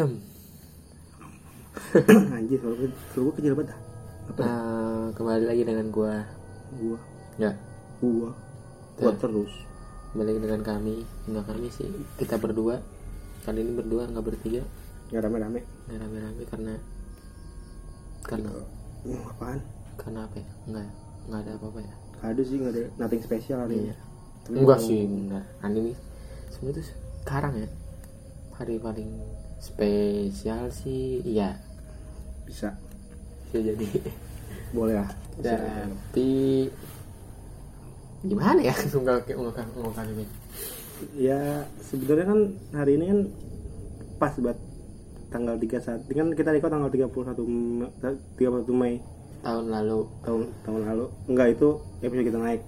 Hmm. anjir kalau gue kalau gue kecil banget dah. apa ya? Eh, kembali lagi dengan gua. gua Ya, gua gua terus kembali lagi dengan kami. Enggak kami sih, kita berdua. Kali ini berdua nggak bertiga, nggak rame-rame nggak rame-rame karena karena oh, apaan karena apa ya? Enggak, enggak ada apa-apa ya. ada sih nggak ada nothing spesial hari ini Iya. Enggak sih, benar. Kan ini sebenarnya tuh sekarang ya hari paling spesial sih, iya. Bisa. Bisa jadi. boleh lah. Tapi gimana ya? Nggak ini? ya sebenarnya kan hari ini kan pas buat tanggal 31 ini kan kita record tanggal 31 Me- 31 Mei. Tahun lalu. tahun tahun lalu. Enggak itu episode kita naik.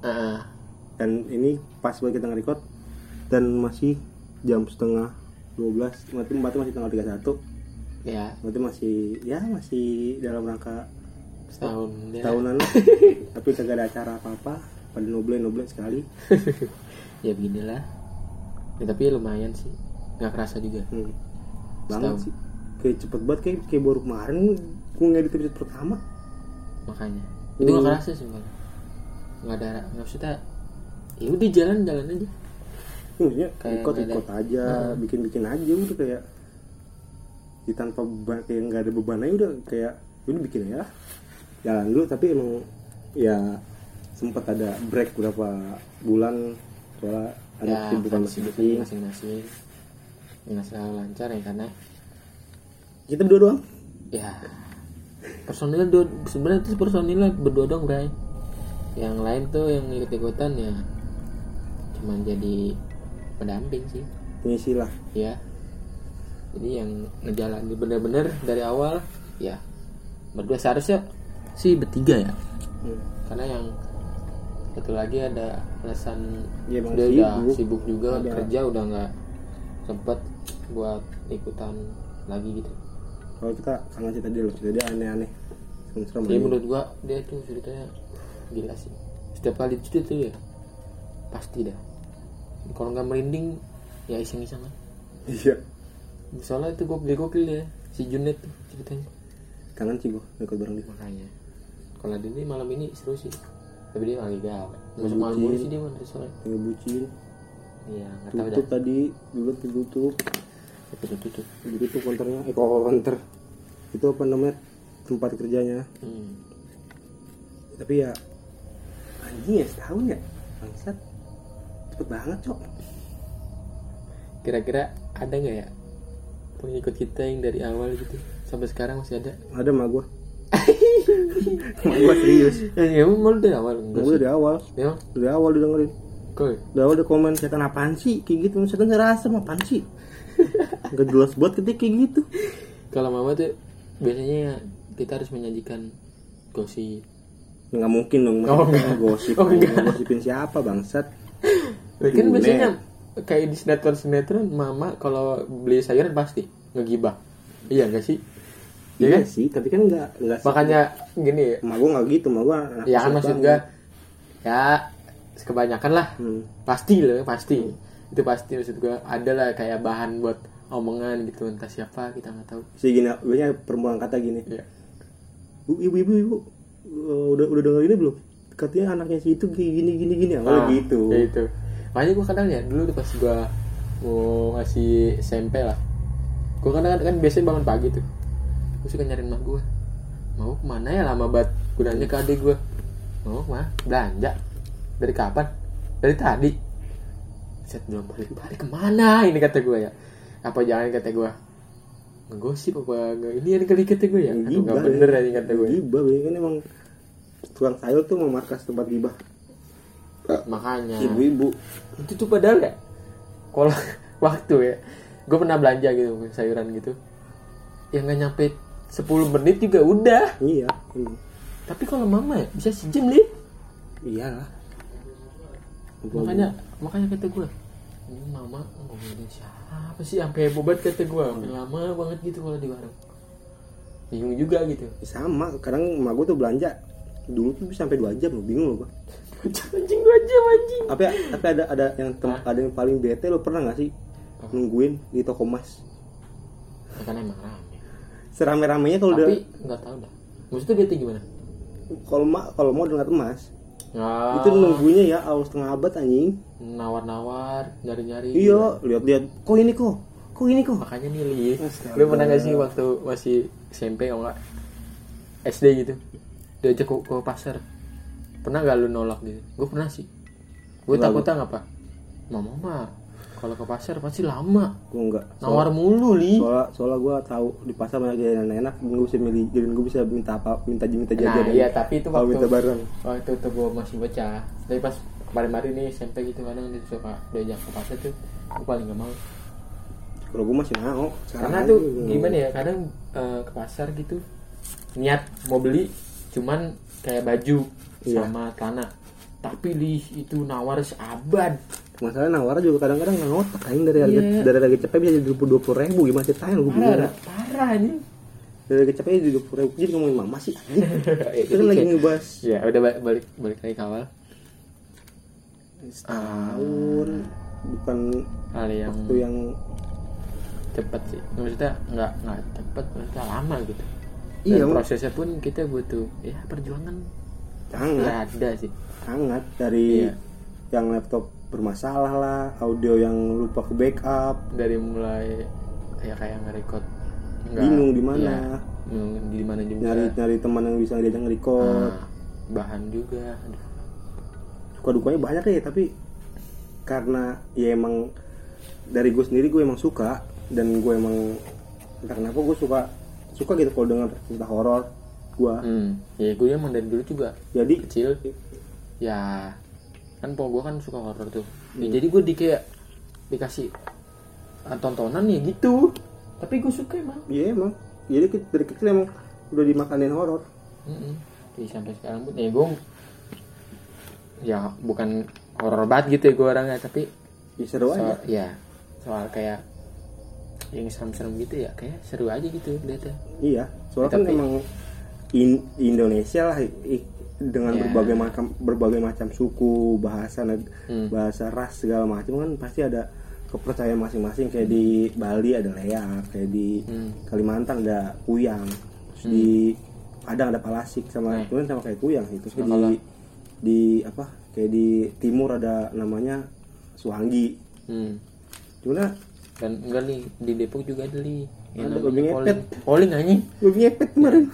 Ah, dan ini pas buat kita nge-record. Dan masih jam setengah 12 berarti berarti masih tanggal 31 ya berarti masih ya masih dalam rangka setahun ya. tahunan lah. tapi kagak ada acara apa-apa pada noble noble sekali ya beginilah. Ya, tapi lumayan sih, nggak kerasa juga. hmm. banget Setahun. sih kayak cepet banget kayak, kayak baru kemarin gue ngedit episode pertama Makanya itu nggak Hmm. kerasa sih. Nggak ada nggak maksudnya. Ya udah jalan jalan aja. Maksudnya Kayak ikut ada- ikut aja, bikin bikin aja udah kayak ya, tanpa beban kayak nggak ada beban aja udah kayak udah bikin aja lah. jalan dulu tapi emang ya sempat ada break beberapa bulan soalnya ada Ya kesibukan masing-masing masing-masing. Nggak selalu lancar ya karena kita berdua doang ya personil dua sebenarnya itu personilnya berdua dong bray yang lain tuh yang ikut ikutan ya cuman jadi pendamping sih pengisi lah ya jadi yang ngejalanin bener-bener dari awal ya berdua seharusnya sih bertiga ya Hmm. karena yang satu lagi ada alasan Ya, dia udah sibuk. sibuk juga Ada. kerja udah nggak sempet buat ikutan lagi gitu kalau kita sama cerita dia loh dia aneh-aneh serem-serem Jadi menurut gua dia tuh ceritanya gila sih. Setiap kali cerita tuh ya pasti dah. Kalau nggak merinding ya iseng-iseng kan. iya Soalnya itu gua beli gokil ya si Junet tuh ceritanya. kangen sih gue ikut bareng dia Makanya kalau dia ini malam ini seru sih. Tapi dia lagi gawe. Masuk malam mulu sih dia mana sore. ngebucin Iya nggak tahu dah. tutup tadi dulu tutup Tutup tutup. begitu konternya eh kok konter itu apa namanya tempat kerjanya Hmm. tapi ya anjing ya setahun ya bangsat cepet banget cok. Kira-kira ada nggak ya pengikut kita yang dari awal gitu sampai sekarang masih ada? ada mah gue mah gue serius. Ya, emang malu dari awal? Enggak gue dari awal. Emang? dari awal didengerin. Kok? dari awal dia komen setan apaan sih? Kayak gitu. Setan ngerasa mah apaan sih? Gak jelas buat ketika kayak gitu. Kalau mama tuh biasanya kita harus menyajikan gosip. nggak mungkin dong Oh, gosip. Oh, gosipin siapa bangsat? Ya kan biasanya kayak di sinetron sinetron mama kalau beli sayuran pasti ngegibah. Iya enggak sih? Iya iya kan? sih tapi kan nggak nggak sih Makanya gini ya. emak gue nggak gitu emak gue Ya kan maksud gua ya kebanyakan lah. hmm. Pasti loh, pasti. Itu pasti maksud gua ada lah kayak bahan buat omongan gitu entah siapa kita nggak tahu. sih gini biasanya perempuan kata gini Iya. Bu, ibu ibu ibu eh, udah udah denger ini belum katanya anaknya si itu gini gini gini awalnya Ah, gitu kayak gitu makanya gue kadang ya dulu tuh pas gue mau ngasih SMP lah gue kadang kan biasanya bangun pagi tuh. Gue suka nyariin mak gue mau ke mana ya lama banget? Gue nanya ke adik gue mau ke mana? Belanja? Dari kapan? Dari tadi. Set belum balik balik ke mana? Ini kata gue ya. Apa jangan kata gue ngegosip apa nggak ini yang kali kata gue ya? Aduh, nggak Gibah, bener ya. ini kata gue gibah biasanya kan emang tukang sayur tuh memarkas tempat gibah makanya. Ibu-ibu. Itu tuh padahal ya kalau waktu ya gue pernah belanja gitu sayuran gitu. Yang nggak nyampe 10 menit juga udah. Iya emang. tapi kalau mama ya bisa sejam nih iyalah. Makanya makanya kata gue ini mama ngomongin siapa sih? Sampai banget kata gue sampai lama banget gitu kalau di warung. Bingung juga gitu. Sama kadang emak gue tuh belanja. Dulu tuh bisa sampai dua jam bingung loh gua anjing dua jam anjing. Tapi tapi ada ada yang tem- ada yang paling bete lo pernah nggak sih nungguin di toko emas? Kan emang rame. Serame-ramenya kalau udah tapi nggak tahu dah. Maksudnya tuh gimana? Kalau ma kalau mau dengan emas Ah, itu nunggunya ya awal setengah abad anjing. Nawar-nawar nyari-nyari. Iya lihat-lihat. Kok ini kok? Kok ini kok? Makanya nih li lu pernah gak sih waktu masih SMP kalau nggak SD gitu? Diajak ke, ke pasar pernah gak lu nolak gitu gue pernah sih. Gue takutnya ngapa? Mama mah kalau ke pasar pasti lama. Gue enggak nawar mulu li. soalnya soalnya gue tahu di pasar banyak jajanan enak gue bisa milih jadi gue bisa minta apa minta minta nah jajan iya tapi itu waktu minta barang waktu itu gue masih bocah. Tapi pas kemarin-kemarin nih SMP gitu kadang dia suka diajak ke pasar tuh gue paling gak mau. Kalau gue masih mau sekarang karena tuh gimana ya kadang eh, ke pasar gitu niat mau beli cuman kayak baju Iya. sama celana tapi li itu nawar seabad. Masalah nawar juga kadang-kadang nggak ngotak aing dari harga Iya. dari harga cepet bisa jadi dua puluh ribu gimana ceritanya gue bingung parah parah ini dari harga cepet jadi dua puluh ribu jadi ngomongin mama sih itu kan lagi ngebahas. Ya udah balik balik, balik lagi ke awal. Setahun bukan hal yang waktu yang cepet sih. Maksudnya nggak nggak cepet maksudnya lama gitu. Dan Iya, prosesnya pun kita butuh ya perjuangan nggak ada sih. Sangat dari Iya. yang laptop bermasalah lah audio yang lupa ke backup. Dari mulai kayak kayak nge-record. Nggak- Bingung di mana. iya, bingung di mana juga. Nyari nyari teman yang bisa diajak nge-record. Ah, bahan juga. Suka dukanya banyak ya tapi karena ya emang dari gue sendiri gue emang suka dan gue emang entah kenapa gue suka suka gitu kalau dengar cerita horor gue hmm. ya gue emang dari dulu juga. Jadi kecil. Ya kan po gue kan suka horor tuh. Ya, jadi gue di kayak dikasih ah, tontonan ya gitu. Tapi gue suka emang. Ya emang. Jadi dari kecil emang udah dimakanin horor Mm-mm. Jadi sampai sekarang pun ya gue ya bukan horor banget gitu ya gue orangnya tapi ya seru aja. soal, ya soal kayak yang serem-serem gitu ya kayak seru aja gitu lihatnya iya soalnya kan Tapi- emang in- Indonesia lah i- dengan Ya. berbagai macam berbagai macam suku bahasa Hmm. bahasa ras segala macam kan pasti ada kepercayaan masing-masing kayak di Bali ada leak kayak di Hmm. Kalimantan ada kuyang terus di Padang ada palasik sama Nah. cuman sama kayak kuyang itu Nah, di di apa kayak di timur ada namanya Suanggi hmm. cuman dan enggak nih di Depok juga ada nih yang Ada, babi ngepet. Poling anjing gue ngepet kemarin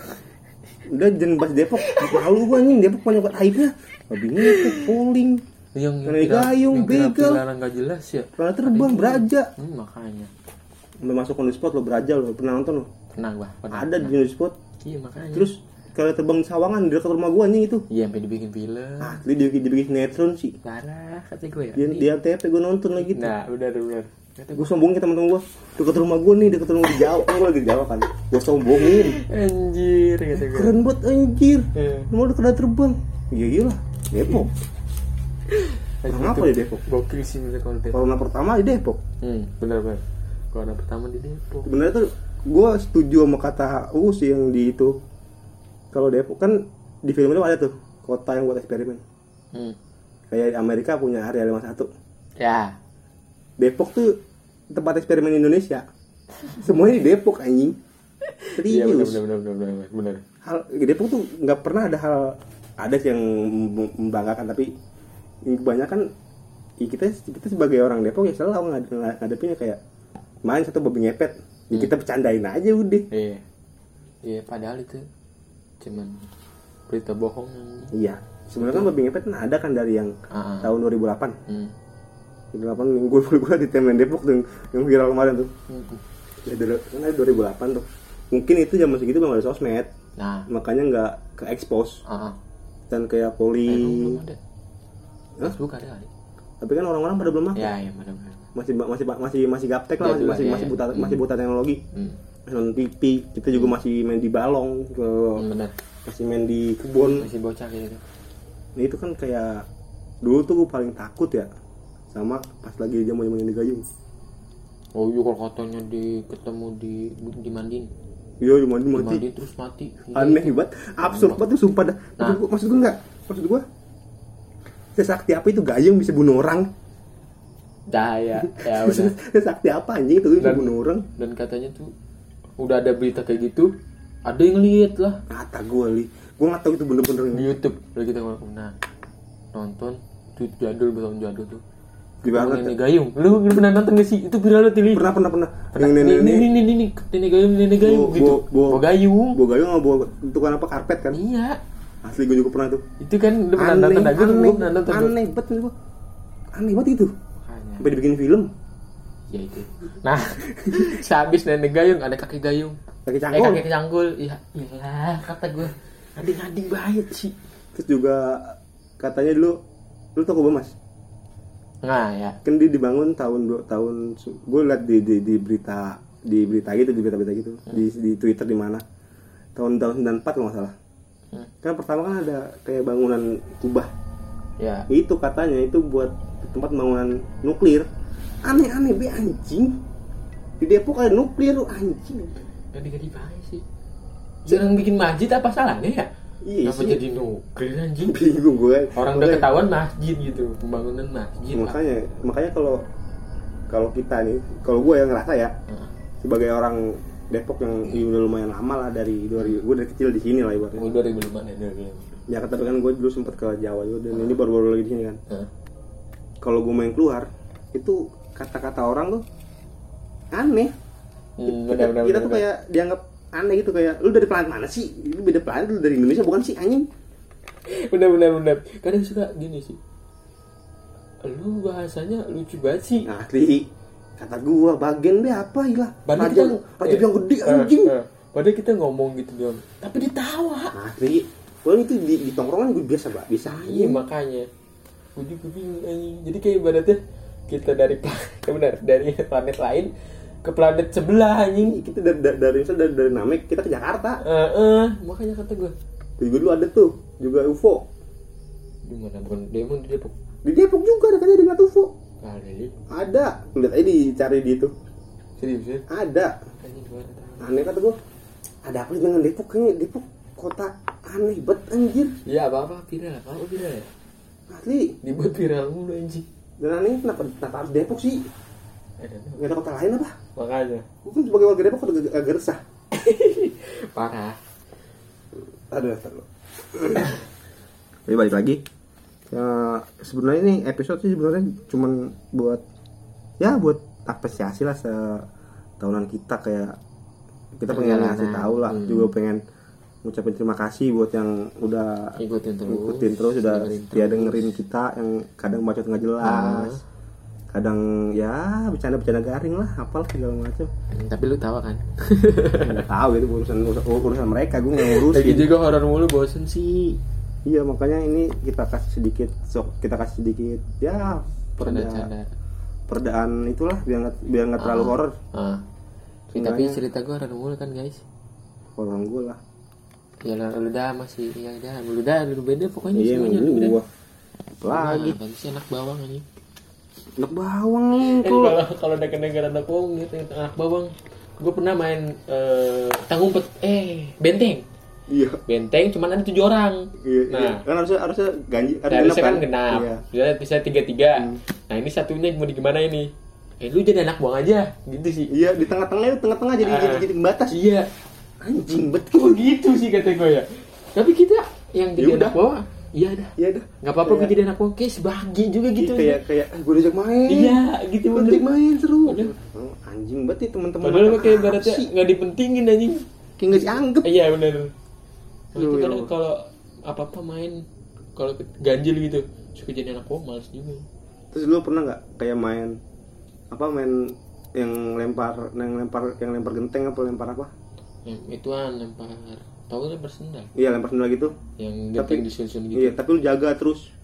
udah jangan bahas Depok. Malu gue anjing Depok banyak banget aibnya. Babi ngepet polling yang gayung, begal. nggak jelas ya? Pernah terbang beraja. Hmm, makanya. Sampai masuk spot lo beraja lo pernah nonton lo pernah gua pernah. Ada di on the spot. Iya makanya. Terus kalau terbang di Sawangan di dekat rumah gue anjing itu. Iya sampai dibikin film. Ah dia dibikin, dibikin sinetron sih. Parah kata gue ya. Dia di ATP gue nonton lagi tuh. Nah benar benar kata gue sombongin ke teman-teman gue dekat rumah gue nih dekat rumah di Jawa. Gue lagi di Jawa kan. Gue sombongin. Anjir kata gue keren banget anjir. Iya. rumah udah kena terbang. Iya iya lah Depok Kenapa di Depok? gokil sih menurut kalau Depok. Corona pertama di Depok. Hmm benar benar corona pertama di Depok. Sebenarnya tuh gue setuju sama kata U sih yang di itu. Kalau Depok kan di film itu ada tuh kota yang buat eksperimen. Hmm. kayak Amerika punya area 51 ya Depok tuh tempat eksperimen Indonesia. Semuanya di Depok anjing. Iya benar serius. benar benar benar benar hal di Depok tuh nggak pernah ada hal ada sih yang mem- membanggakan tapi kebanyakan ya kita kita sebagai orang Depok ya selalu ngad- ngad- ngadepinnya kayak main satu babi ngepet ya kita bercandain aja udah. Iya. Iya padahal itu cuman berita bohong. Iya. Sebenarnya kan babi ngepet kan ada kan dari yang Ah, ah. tahun 2008. hmm. 2008 yang gue gue di timeline Depok tuh yang, viral kemarin tuh. Hmm. Ya, dari- kan ada 2008 tuh. Mungkin itu zaman segitu belum ada sosmed, nah makanya nggak ke expose ah, ah. dan kayak poli. Hah? Facebook ada kali Tapi kan orang-orang pada belum pakai. ya ya Masih masih masih masih gaptek lah, masih Jadul masih, masih ya. buta Hmm. masih buta teknologi. hmm. Masih Nonton TV, kita juga masih main di balong, ke hmm, masih main di kebun. masih bocah gitu Nah, itu kan kayak dulu tuh gue paling takut ya sama pas lagi zaman zaman di Gayung. oh iya kalau katanya di ketemu di dimandiin Iya, cuma mati. dimandiin terus mati Aneh banget, absurd banget tuh sumpah dah. Maksud Nah. gua, maksud gua enggak, maksud gua sesakti apa itu gayung bisa bunuh orang? dah ya ya udah sesakti apa anjing itu bisa Dan- bunuh orang? dan katanya tuh udah ada berita kayak gitu ada yang lihat lah kata gue li gue nggak tahu itu bener-bener di YouTube lagi kita ngomong nah nonton itu jadul belum jadul tuh gimana nenek gayung. Lu lu pernah nonton gak sih? Itu viral tuh li pernah pernah pernah. Yang ini nenek ini ini ini nenek gayung nenek gayung Bo- gitu. bo- bo- bawa gayung. bawa gayung sama bawa tukang apa? Karpet kan? Iya. Asli gue juga pernah tuh. Itu kan lu pernah nonton aneh, gue pernah nonton aneh banget gue aneh banget itu. Sampai dibikin film. Ya itu. Nah sehabis nenek gayung ada kakek gayung. Kaki eh cangkul kakek canggul. Iya iya kata gue adik adik banget sih. Terus juga katanya dulu lu tau gue mas nah ya. Kan dia dibangun tahun dua tahun gue liat di, di di berita di berita gitu di berita-berita gitu. Di di Twitter di mana. Tahun tahun 94 kalau nggak salah. Hmm. kan pertama kan ada kayak bangunan kubah. Ya. Itu katanya itu buat tempat bangunan nuklir. Aneh-aneh be anjing. Di Depok ada nuklir lu anjing. Gak diganti banget sih. Jarang bikin masjid apa salahnya ya Iya Kenapa sih. jadi nuklir anjing? Bingung gue orang udah ketahuan masjid gitu pembangunan masjid. Lah. makanya makanya kalau kalau kita nih kalau gue yang ngerasa ya Nah, sebagai orang Depok yang udah lumayan lama lah dari 2000 gue dari kecil di sini lah ibaratnya. Oh, 2005 ya 2005 Jakarta tapi kan gue dulu sempet ke Jawa juga dan ini baru-baru lagi di sini kan. Nah, kalau gue main keluar itu kata-kata orang tuh aneh. Hmm, kita, benar kita tuh kayak dianggap aneh gitu kayak lu dari planet mana sih? Lu beda planet lu dari Indonesia bukan sih anjing? Benar benar benar kadang suka gini sih. Lu bahasanya lucu banget sih. Asli. Kata gua bagian deh apa ilah Padahal kita- raja eh, yang gede eh, anjing. eh, padahal kita ngomong gitu doang. Tapi ditawa asli. Walaupun itu di, di tongkrongan gue biasa mbak. Bisa iya makanya. Gue juga bingung anjing. Jadi kayak ibaratnya kita dari pla- ya benar dari planet lain ke planet sebelah anjing. Kita dari dari dari, dari, dari Namek kita ke Jakarta. Eh eh, makanya kata gue juga dulu ada tuh juga UFO di mana bukan dia emang di Depok di Depok juga ada katanya dengan UFO kali ada. Lihat aja dicari di itu. Serius ya? Ada. Ada aneh kata gue ada apa dengan Depok kayaknya Depok kota aneh banget anjir. Iya apa apa viral apa apa viral ya? Asli. Dibuat viral mulu anjing. Dan aneh kenapa kenapa harus Depok sih? ada. Nggak ada kota lain apa? Makanya. Kan sebagai warga Depok agak, agak resah. Parah. Ada lo Jadi balik lagi. Ya, sebenarnya ini episode sih sebenarnya cuman buat ya buat apresiasi lah setahunan kita kayak kita pengen ngasih tahu lah. Hmm. juga pengen ngucapin terima kasih buat yang udah ikutin terus. Ngikutin terus udah setia terus. dengerin kita yang kadang bacot nggak jelas kadang ya bercanda-bercanda garing lah apal segala macam tapi lu tahu kan? Nggak tahu itu urusan urusan, mereka gue nggak lagi ngurusin juga horor mulu bosen sih. Iya makanya ini kita kasih sedikit sok kita kasih sedikit ya perda- perdaan itulah biar nggak biar nggak terlalu horor. ah. Ya, tapi cerita gue horor mulu kan guys. Orang gue lah. Ya lu dah masih ya dah. Lu dah lu beda pokoknya iya semuanya lu beda gua lagi. Nah, sih anak bawang anjing anak bawang nih Eh, kok kalau kalau udah kena negara anak bawang gitu anak bawang. Gue pernah main eh tanggung pet eh benteng. Iya. Benteng cuman ada tujuh orang. Iya nah. Iya. kan harusnya harusnya ganji harus harusnya kan genap. Iya. bisa bisa tiga tiga Hmm. nah ini satunya mau di gimana ini? Eh lu jadi anak buang aja. Gitu sih. Iya di tengah-tengah itu tengah-tengah jadi Ah. jadi jadi pembatas. Iya. Anjing. Bet kok gitu sih kata gue ya. Tapi kita yang jadi Ya udah. anak bawang iya dah. Iya dah. Nggak apa-apa gue Kayak- jadi anak kayak sebagai juga gitu. kayak kayak gue diajak main. Iya gitu. Gue diajak main seru. Oh, anjing banget ya teman-teman padahal gue kayak ibaratnya sih? nggak dipentingin anjing. Kayak nggak dianggap iya bener. Nah, itu yo. kadang kalau apa apa main kalau ganjil gitu suka jadi anak bawang males juga. Terus lu pernah nggak kayak main apa main yang lempar yang lempar yang lempar genteng apa lempar apa? Yang ituan lempar tahu lempar sendal iya lempar sendal gitu. Yang Tapi- disusun gitu. iya tapi lu jaga terus.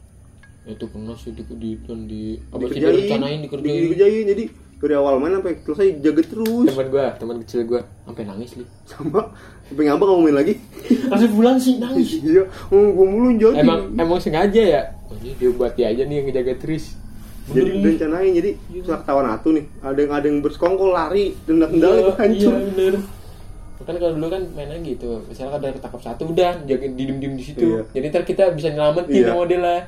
Itu pernah sih di di di, apa sih direncanain dikerjain. dikerjain jadi dari awal main sampai selesai jaga terus. Teman gua teman kecil gua sampai nangis li. Sama sampai ngambek kamu main lagi. Langsung pulang sih nangis. Iya oh, gua mulu jadi. Emang emang sengaja ya? Oh, ini dia buat dia aja nih yang ngejaga terus jadi Bener nih. rencanain jadi setelah ketahuan atu nih ada yang ada yang bersekongkol lari tendang iya, hancur. iya bener kan kalau dulu kan mainan gitu. Misalnya ada ketangkap satu udah jaga diem diem di situ. Iya. jadi ntar kita bisa nyelamatin Iya. lah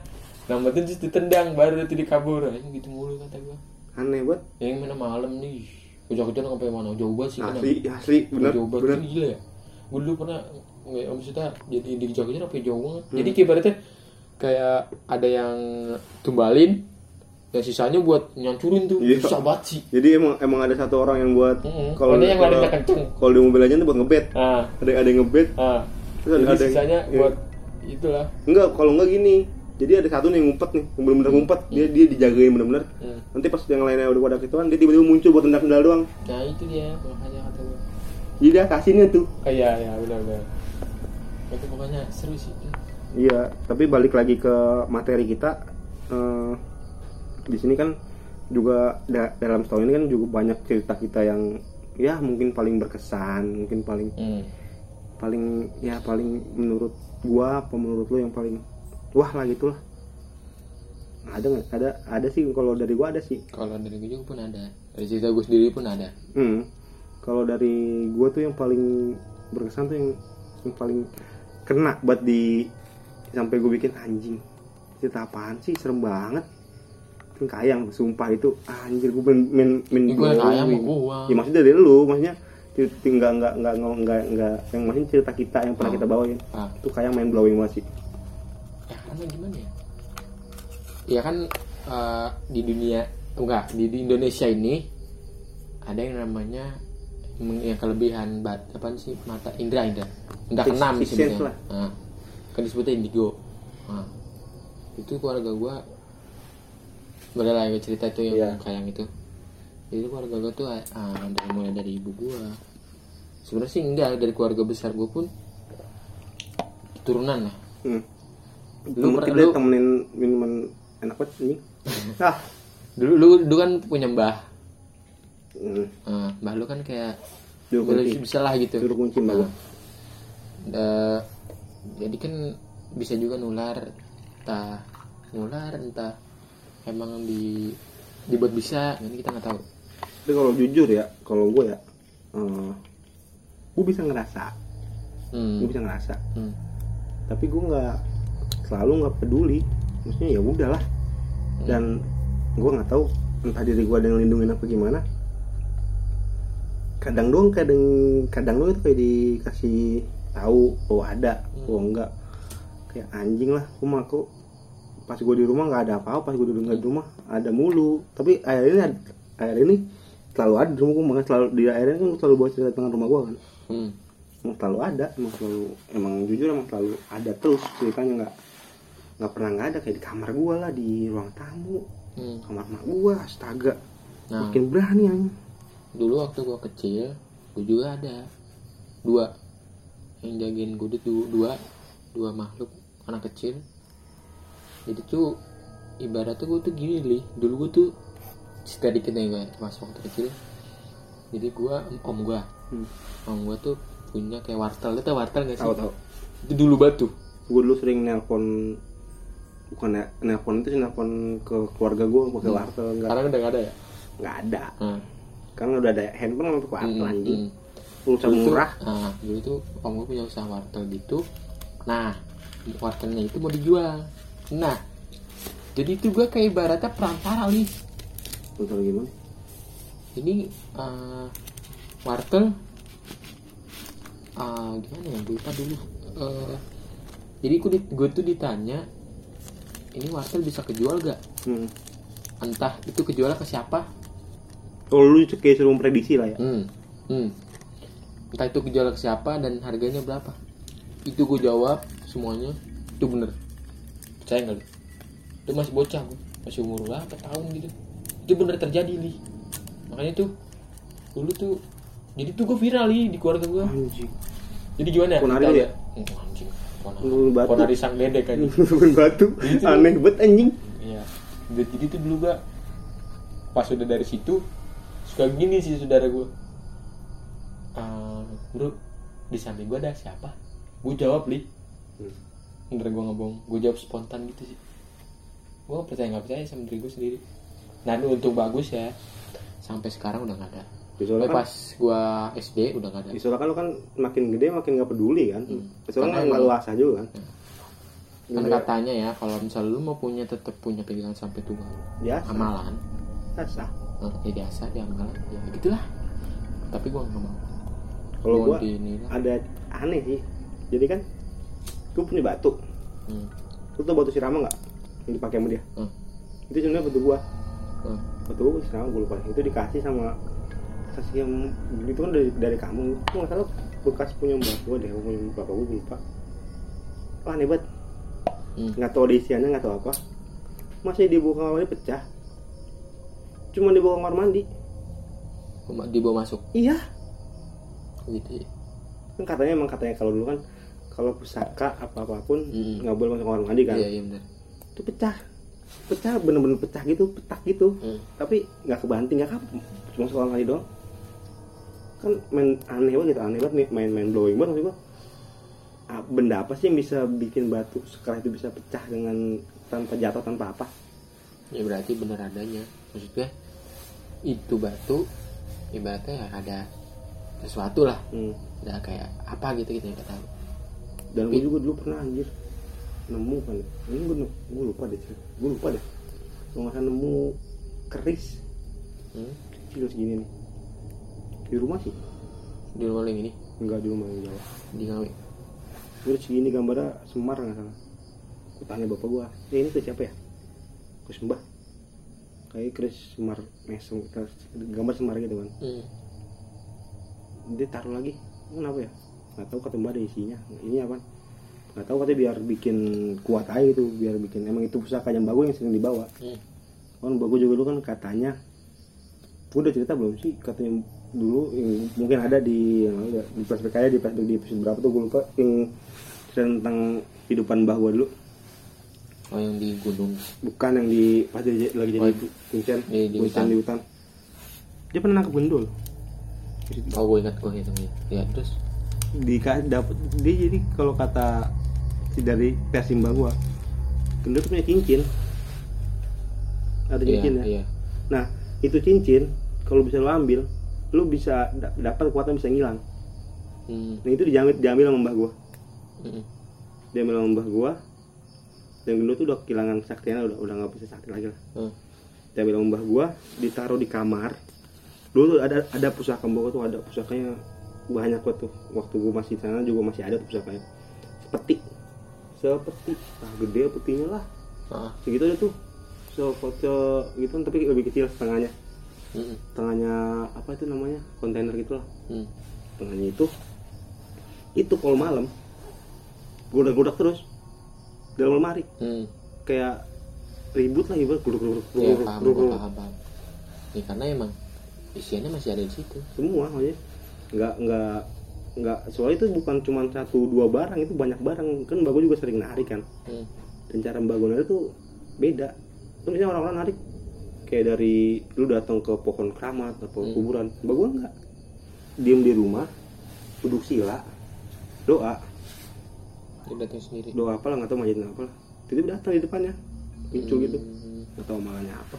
nyelamatin terus ditendang baru nanti dikabur Anjing gitu mulu kata gua. Aneh banget. Yang mana malam nih. Kejar-kejaran sampai mana? Jauh banget sih kan asli asli bener jauh banget bener. Ini gila ya? Gue dulu pernah nggak maksudnya jadi dikejar-kejar sampai jauh banget. Hmm. jadi kayak ibaratnya kayak ada yang tumbalin yang sisanya buat nyancurin tuh. Iya. susah banget sih. Jadi emang emang ada satu orang yang buat Mm-mm. kalau ada yang kalau- larinya kenceng. kalau di mobil aja tuh buat ngebet. Ah. Ada ada yang ngebet. Ah. Terus ada, jadi ada yang- sisanya iya. buat itulah. Enggak kalau enggak gini. Jadi ada satu nih yang ngumpet nih yang benar-benar ngumpet. Dia dia dijagain benar-benar Hmm. nanti pas yang lainnya udah pada kituan dia tiba-tiba muncul buat tendang sendal doang. Nah itu dia makanya kata gue jadi dia kasihnya tuh. Oh, iya iya benar benar itu pokoknya seru sih iya tapi balik lagi ke materi kita eh, di sini kan juga da- dalam setahun ini kan juga banyak cerita kita yang ya mungkin paling berkesan mungkin paling hmm. paling ya paling menurut gua apa menurut lo yang paling wah lah gitu lah ada nggak ada ada sih kalau dari gua ada sih kalau dari gue juga pun ada dari cerita gue sendiri pun ada Hmm. Kalau dari gue tuh yang paling berkesan tuh yang yang paling kena buat di sampai gue bikin anjing. Cerita apaan sih? Serem banget. Kan kayang, sumpah itu anjir gue main main main Ini gue yang kaya sama blowing. gua. Ya maksudnya dari lu, maksudnya cerita nggak nggak nggak nggak yang maksudnya cerita kita yang pernah Oh. kita bawain. ah Itu kayak main blowing banget sih. ya karena gimana ya ya kan eh, di dunia enggak di, di Indonesia ini ada yang namanya yang kelebihan bat apa sih mata indra indra indra keenam disebutnya lah. nah, kan disebutnya indigo nah, itu keluarga gua boleh lah ya cerita itu yang Iya. kayak itu jadi keluarga gua tuh ah, dari mulai dari ibu gua sebenarnya sih enggak dari keluarga besar gua pun turunan lah Hmm. Lu Temen per- kita lu- temenin minuman enak banget ini. ah. dulu lu, lu kan punya mbah Hmm. Nah, mbah lu kan kayak Juru kunci. bisa lah gitu Juru kunci gua. Nah, jadi kan bisa juga nular entah nular entah emang di dibuat bisa ini kita nggak tahu Tapi kalau jujur ya, kalau gue ya, eh gue bisa ngerasa, hmm. gue bisa ngerasa. Hmm. Tapi gue nggak selalu nggak peduli. Maksudnya ya udahlah. Dan gue nggak tahu entah diri gue ada yang lindungin apa gimana. Kadang doang, kadang kadang doang itu kayak dikasih tahu oh ada, oh enggak. Kayak anjing lah, gue mah kok pas gue di rumah nggak ada apa-apa, pas gue di rumah ada mulu. Tapi akhir ini akhir ini selalu ada di rumah gue makanya selalu di akhirnya kan gua selalu bawa cerita tentang rumah gue kan Hmm. emang selalu ada emang selalu emang jujur emang selalu ada terus ceritanya nggak nggak pernah nggak ada kayak di kamar gue lah di ruang tamu Hmm. kamar mak gue astaga Nah. makin berani anjing dulu waktu gua kecil gua juga ada dua yang jagain gua itu dua dua makhluk anak kecil jadi tuh ibaratnya gua tuh gini li. Dulu gua tuh cerita dikit nih gue pas waktu kecil. Jadi gua om gua. Hmm. om gua tuh punya kayak wartel. Tau wartel gak sih? Tahu tahu itu dulu batu gue dulu sering nelpon bukan ya nelpon itu sih nelpon ke keluarga gue pakai wartel nggak. Sekarang udah gak ada ya? Nggak ada. Nah, karena udah ada handphone untuk wartel hmm, anjing. hmm. pulsa Dulu tuh- murah. nah dulu tuh om gue punya usaha wartel gitu. Nah wartelnya itu mau dijual nah jadi itu gue kayak ibaratnya perantara nih Bentar gimana ini eh, wartel ah, gimana ya gue lupa dulu Eh, jadi gue, di- gue tuh ditanya ini wartel bisa kejual gak hmm. entah itu kejual ke siapa kalau lu kayak suruh memprediksi lah ya Hmm. Hmm. Entah itu kejual ke siapa dan harganya berapa. Itu gue jawab semuanya. Itu bener. Percaya nggak lu? Itu masih bocah gue. Masih umur berapa tahun gitu. Itu bener terjadi li. Makanya tuh dulu tuh jadi tuh gue viral li di keluarga gue. anjing Jadi gimana? Ponari lu ada- ya? Oh, anjing. Ponari. Batu. Ponari sang dedek kan. bukan batu Itu. aneh banget anjing Iya. Jadi tuh dulu gak pas udah dari situ suka gini sih saudara gue. "Eh, bro di samping gue ada siapa? Gue jawab li. Hmm. Bener gue ngomong, gue jawab spontan gitu sih. Gue percaya nggak percaya sama diri gue sendiri. Nah untung bagus ya. Sampai sekarang udah nggak ada. Ya, soalnya Tapi kan- pas gue SD udah nggak ada. Ya, soalnya kan lu kan makin gede makin nggak peduli kan. Hmm. Soalnya kan emang- luasa juga kan. Kan Iya. katanya ya kalau misalnya lu mau punya tetap punya pegangan sampai tua Biasa. amalan Biasa. oh, ya biasa dia malah ya gitulah tapi gue nggak mau kalau gua ada aneh sih jadi kan gue punya batu. Hmm. lu tau batu sirama nggak? Yang dipakai sama dia? Hmm. itu sebenarnya batu gua. Hmm. batu gua sirama gue lupa. Itu dikasih sama kasih yang itu kan dari dari kamu. Itu nggak salah bekas punya mbak gua deh. Punya bapak gua gua lupa. Wah aneh banget. Hmm. nggak tahu ada isiannya nggak tahu apa. Masih dibawa kamar mandi pecah. Cuma dibawa kamar mandi. Dibawa masuk? Iya. Gitu ya. kan katanya emang katanya kalau dulu kan kalau pusaka apa apa pun Mm. nggak boleh masuk kamar mandi kan? Iya iya benar itu pecah. Pecah bener-bener pecah gitu petak gitu. Hmm. tapi nggak kebanting nggak kapok cuma soal kali doang. Kan main aneh banget gitu aneh banget nih main-main blowing banget maksud benda apa sih yang bisa bikin batu sekarang itu bisa pecah dengan tanpa jatuh tanpa apa? Ya berarti benar adanya. Maksudnya itu batu ibaratnya ya ada sesuatu lah. Hmm. ada kayak apa gitu gitu nggak tahu dan gue juga dulu pernah anjir nemu kan ini gue gue lupa deh gue lupa deh kalau nggak nemu keris hmm? kecil segini nih di rumah sih di rumah yang ini enggak di rumah yang Jawa di ngawi Terus segini gambarnya Semar nggak salah. Aku tanya bapak gua, eh ini tuh siapa ya? Kus Mbah. Kayak Chris Semar Mesem, gambar Semar gitu kan. hmm. Dia taruh lagi, kenapa ya? Nggak tahu Mbah ada isinya. Ini apa? Nggak tahu katanya biar bikin kuat aja gitu, biar bikin emang itu pusaka yang bagus yang sering dibawa. Hmm. Kan bagus juga dulu kan katanya, gua udah cerita belum sih katanya dulu yang mungkin ada di yang ada di flashback aja di flashback di episode berapa tuh gue lupa yang tentang kehidupan mbah gua dulu oh yang di gunung bukan yang di pas dia lagi jadi Oh, kuncen di- di hutan. di hutan dia pernah nangkep gendul oh gue ingat gue itu ya terus di dapat dia jadi kalau kata si dari versi mbak gua gendul tuh punya cincin. Ada iya cincin ya iya. Nah itu cincin kalau bisa lo ambil lo bisa da- dapat kekuatan bisa ngilang. Hmm. nah itu diambil diambil sama mbah gua. Hmm. diambil sama mbah gua dan gendul tuh udah kehilangan kesaktiannya udah udah nggak bisa sakti lagi lah. Hmm. diambil sama mbah gua ditaruh di kamar. Dulu tuh ada ada pusaka mbah gua tuh ada pusakanya banyak tuh. Waktu gua masih di sana juga masih ada tuh pusakanya sepeti. Sepeti. Ah gede petinya lah. Ah. segitu aja tuh. Sefoto gitu tapi lebih kecil setengahnya. Hmm. setengahnya apa itu namanya? Kontainer gitu lah. Hmm. setengahnya itu. Itu kalau malam godak-godak terus. Dalam lemari. Hmm. kayak ribut lah ibarat guduk guduk ya gue paham paham. Ya karena emang isiannya masih ada di situ. Semua maksudnya nggak nggak nggak. Soalnya itu bukan cuma satu dua barang itu banyak barang. Kan bagus juga sering narik kan. Hmm. dan cara mbak narik tuh beda. Kan biasanya orang-orang narik kayak dari lu datang ke pohon keramat atau Hmm. kuburan mbak gua enggak diem di rumah duduk sila doa. Dia datang sendiri. Doa apa lah nggak tahu majikan apa lah. Tiba datang di depannya. Muncul gitu. Hmm. nggak tahu malahnya apa.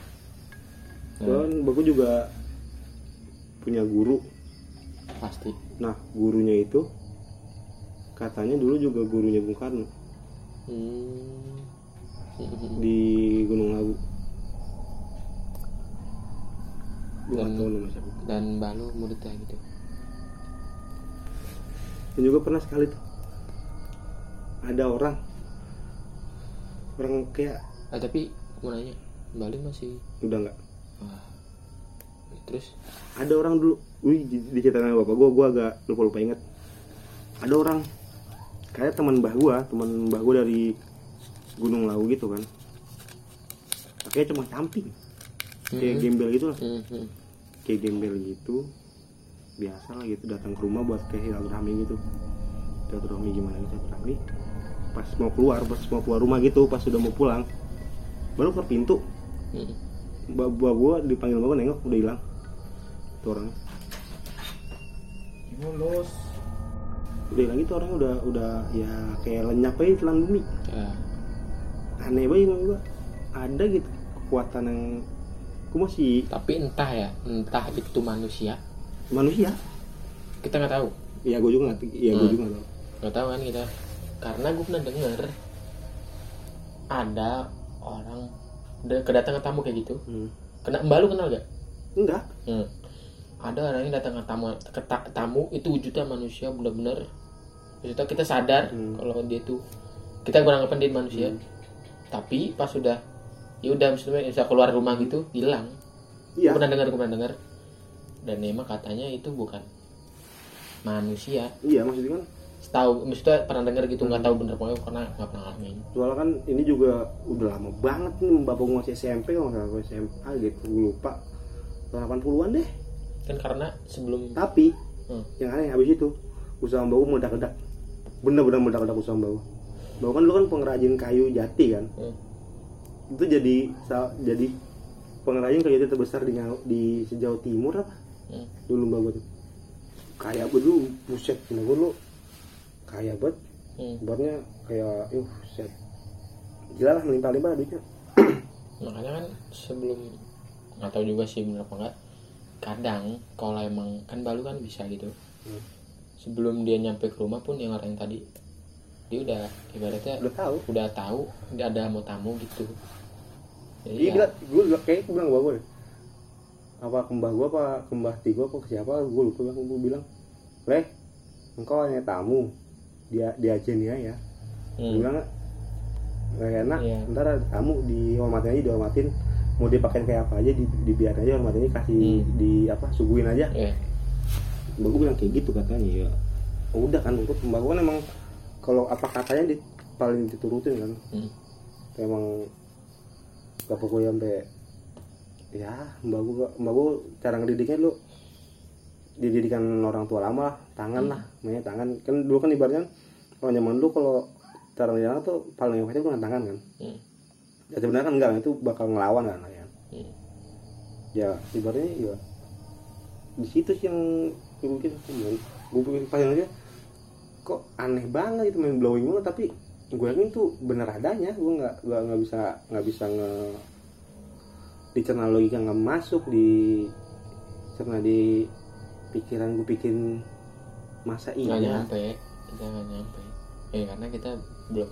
Nah, dan bagus juga punya guru pasti. Nah gurunya itu katanya dulu juga gurunya Bung Karno. Hmm. Di Gunung Lawu. Dan- dan balu muridnya gitu. Dan juga pernah sekali tuh ada orang orang kayak ah tapi mau nanya Bali masih udah nggak? Wah terus? Ada orang dulu wih di, di cerita bapak gue gue agak lupa lupa inget ada orang kayak teman mbah gue teman mbah gue dari Gunung Lawu gitu kan. Pakainya cuma camping kayak Mhm. gembel gitu lah. Hmm, hmm. kayak gembel gitu biasa lah gitu datang ke rumah buat kayak silaturahmi gitu. Silaturahmi gimana gitu silaturahmi? Pas mau keluar pas mau keluar rumah gitu pas sudah mau pulang baru ke pintu. Hmm. mbak buah gua dipanggil mbak gua nengok udah hilang itu orangnya mulus. Udah hilang itu orangnya udah udah ya kayak lenyap aja telan bumi ya. Aneh banget menurut gua. Ada gitu kekuatan yang gua masih tapi entah ya entah itu manusia. Manusia? Kita nggak tahu. Ya gua juga nggak ya gua Hmm. juga nggak tahu. Nggak tahu kan kita. Karena gue pernah denger ada orang da- kedatangan tamu kayak gitu. Hmm. kena mbak lu kenal gak enggak. Hmm. Ada orang yang datang ke tamu, ke ta- tamu itu wujudnya manusia benar-benar. Maksudnya kita sadar Hmm. kalau dia tuh kita beranggapan dia manusia. Tapi pas sudah ya udah maksudnya bisa keluar rumah gitu hilang. iya Gue pernah dengar, gue pernah dengar. Dan emang katanya itu bukan manusia. iya maksudnya kan Tahu, maksudnya pernah dengar gitu nggak tahu bener pokoknya karena nggak pernah ngalamin. soalnya kan ini juga udah lama banget nih bapak gue masih SMP kalau nggak gua SMA gitu gue lupa tahun 80-an deh Kan karena sebelum tapi Hmm. yang aneh habis itu usaha gue meledak-ledak. Bener-bener meledak-ledak usaha mbak gua kan dulu kan pengrajin kayu jati kan? Hmm. itu jadi sa- jadi pengrajin kayu jati terbesar di di sejauh timur apa? Hmm. dulu mbak gue tuh kaya banget dulu buset mbak gue dulu. Kaya banget Hmm. Kayak uh set gila lah melimpah-limpah duitnya. Makanya kan sebelum nggak tahu juga sih bener apa enggak kadang kalau emang kan balu kan bisa gitu. Hmm. sebelum dia nyampe ke rumah pun yang orang yang tadi dia udah ibaratnya udah tahu. udah tahu dia ada mau tamu gitu. Jadi iya. ya, gue kayak gue bilang gue apa ke mbah gue apa ke mbah tigo apa siapa? Gue lupa bilang gue bilang leh engkau hanya tamu. Dia dia aja nih ya. Gue hmm, bilang nggak enak Iya. ntar ada tamu dihormatin aja dihormatin mau dipakai kayak apa aja di, dibiarin aja hormatinnya kasih Hmm. di apa suguhin aja. Mbak gue bilang kayak gitu katanya ya. Udah kan untuk gue kan emang kalau apa katanya di, paling diturutin kan. Hmm, emang bapak gue sampai ya mbak gue mbak gue cara ngedidiknya lu dididikan orang tua lama lah tangan lah namanya tangan. Kan dulu kan ibaratnya kalau zaman dulu kalau cara ngedidiknya tuh paling efektif dengan tangan kan. Hmm, ya sebenarnya kan enggak itu bakal ngelawan kan ya hmm. ya ibaratnya ya di situ sih yang gue pikir gue pikir pas aja. Kok aneh banget itu main blowing banget tapi gue yakin tuh bener adanya. Gue nggak nggak nggak bisa nggak bisa nge dicerna logika nggak masuk di cerna di pikiran gue bikin masa nggak iya. nyampe kita nggak nyampe. Ya karena kita belum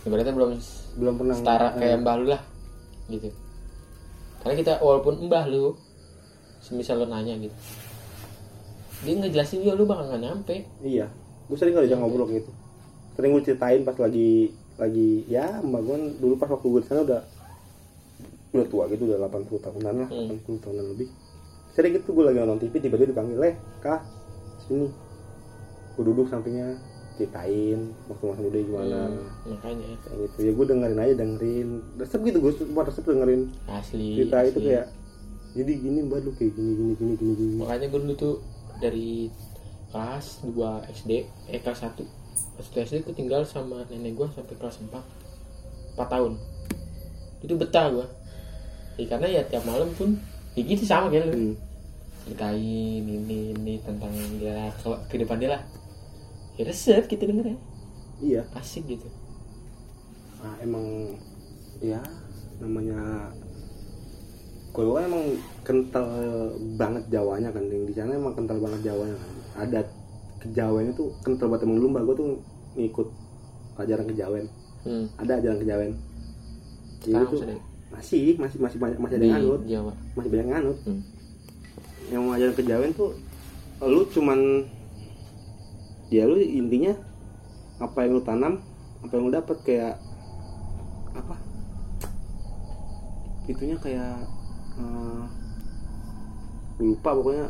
ibaratnya belum belum pernah setara eh, kayak mbah lu lah gitu. Karena kita walaupun mbah lu semisal lu nanya gitu dia ngejelasin juga lu bakal nggak nyampe. Iya gue sering kali aja ngobrol gitu. Sering gue ceritain pas lagi lagi ya mbak gue dulu pas waktu gue di sana udah udah tua gitu udah 80 tahunan lah Hmm. 80 tahunan lebih. Sering gitu gue lagi nonton TV tiba-tiba dipanggil eh kak sini. Gue duduk sampingnya ceritain waktu masa muda gimana. Hmm, makanya. Kayak gitu. Ya gue dengerin aja dengerin. Resep gitu gue sempat resep dengerin. Asli cerita itu asli. kayak jadi gini mbak lu kayak gini gini gini gini gini. Makanya gue dulu tuh dari kelas 2 SD eh kelas 1 kelas 1 SD gue tinggal sama nenek gue sampai kelas 4 4 tahun. Itu betah gue ya, karena ya tiap malam pun ya gitu sama kayak lu. Hmm. ceritain ini ini tentang dia ke kehidupan dia lah ya resep kita denger ya. Iya. Asik gitu. Ah, emang ya namanya kalau kan emang kental banget Jawanya kan yang di sana emang kental banget Jawanya kan. Adat kejawen itu kental banget emang dulu mbak gue tuh ngikut pelajaran kejawen hmm. ada ajaran kejawen jadi sekarang itu masih ada masih masih masih banyak masih ada yang nganut. Jawa. Masih banyak yang nganut. Hmm. yang mau ajaran kejawen tuh lu cuman ya lu intinya apa yang lu tanam apa yang lu dapat kayak apa? Itunya kayak gua lupa pokoknya.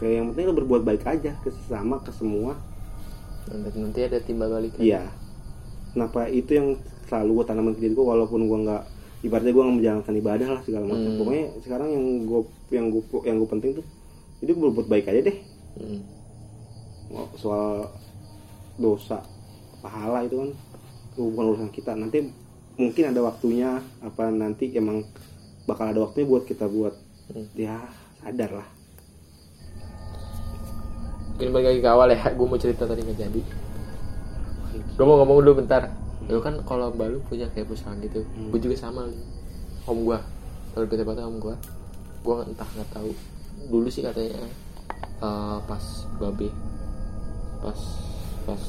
Kayak yang penting lu berbuat baik aja ke sesama ke semua. Nanti, nanti ada timbal balik iya. Kenapa itu yang selalu gue tanamin ke diri gue walaupun gue nggak ibaratnya gue nggak menjalankan ibadah lah segala macam. Hmm. pokoknya sekarang yang gue yang gue yang gue penting tuh itu berbuat baik aja deh. Hmm. Soal dosa pahala itu kan itu bukan urusan kita. Nanti mungkin ada waktunya apa nanti emang bakal ada waktunya buat kita buat. Hmm. ya sadar lah. Mungkin balik lagi ke awal ya gue mau cerita tadi nggak jadi. Gue mau ngomong dulu bentar. Lu kan kalau mbak lu punya kayak perusahaan gitu Hmm. gue juga sama om gue kalau kita kata om gue gue entah nggak tahu. Dulu sih katanya eh, pas babe pas pas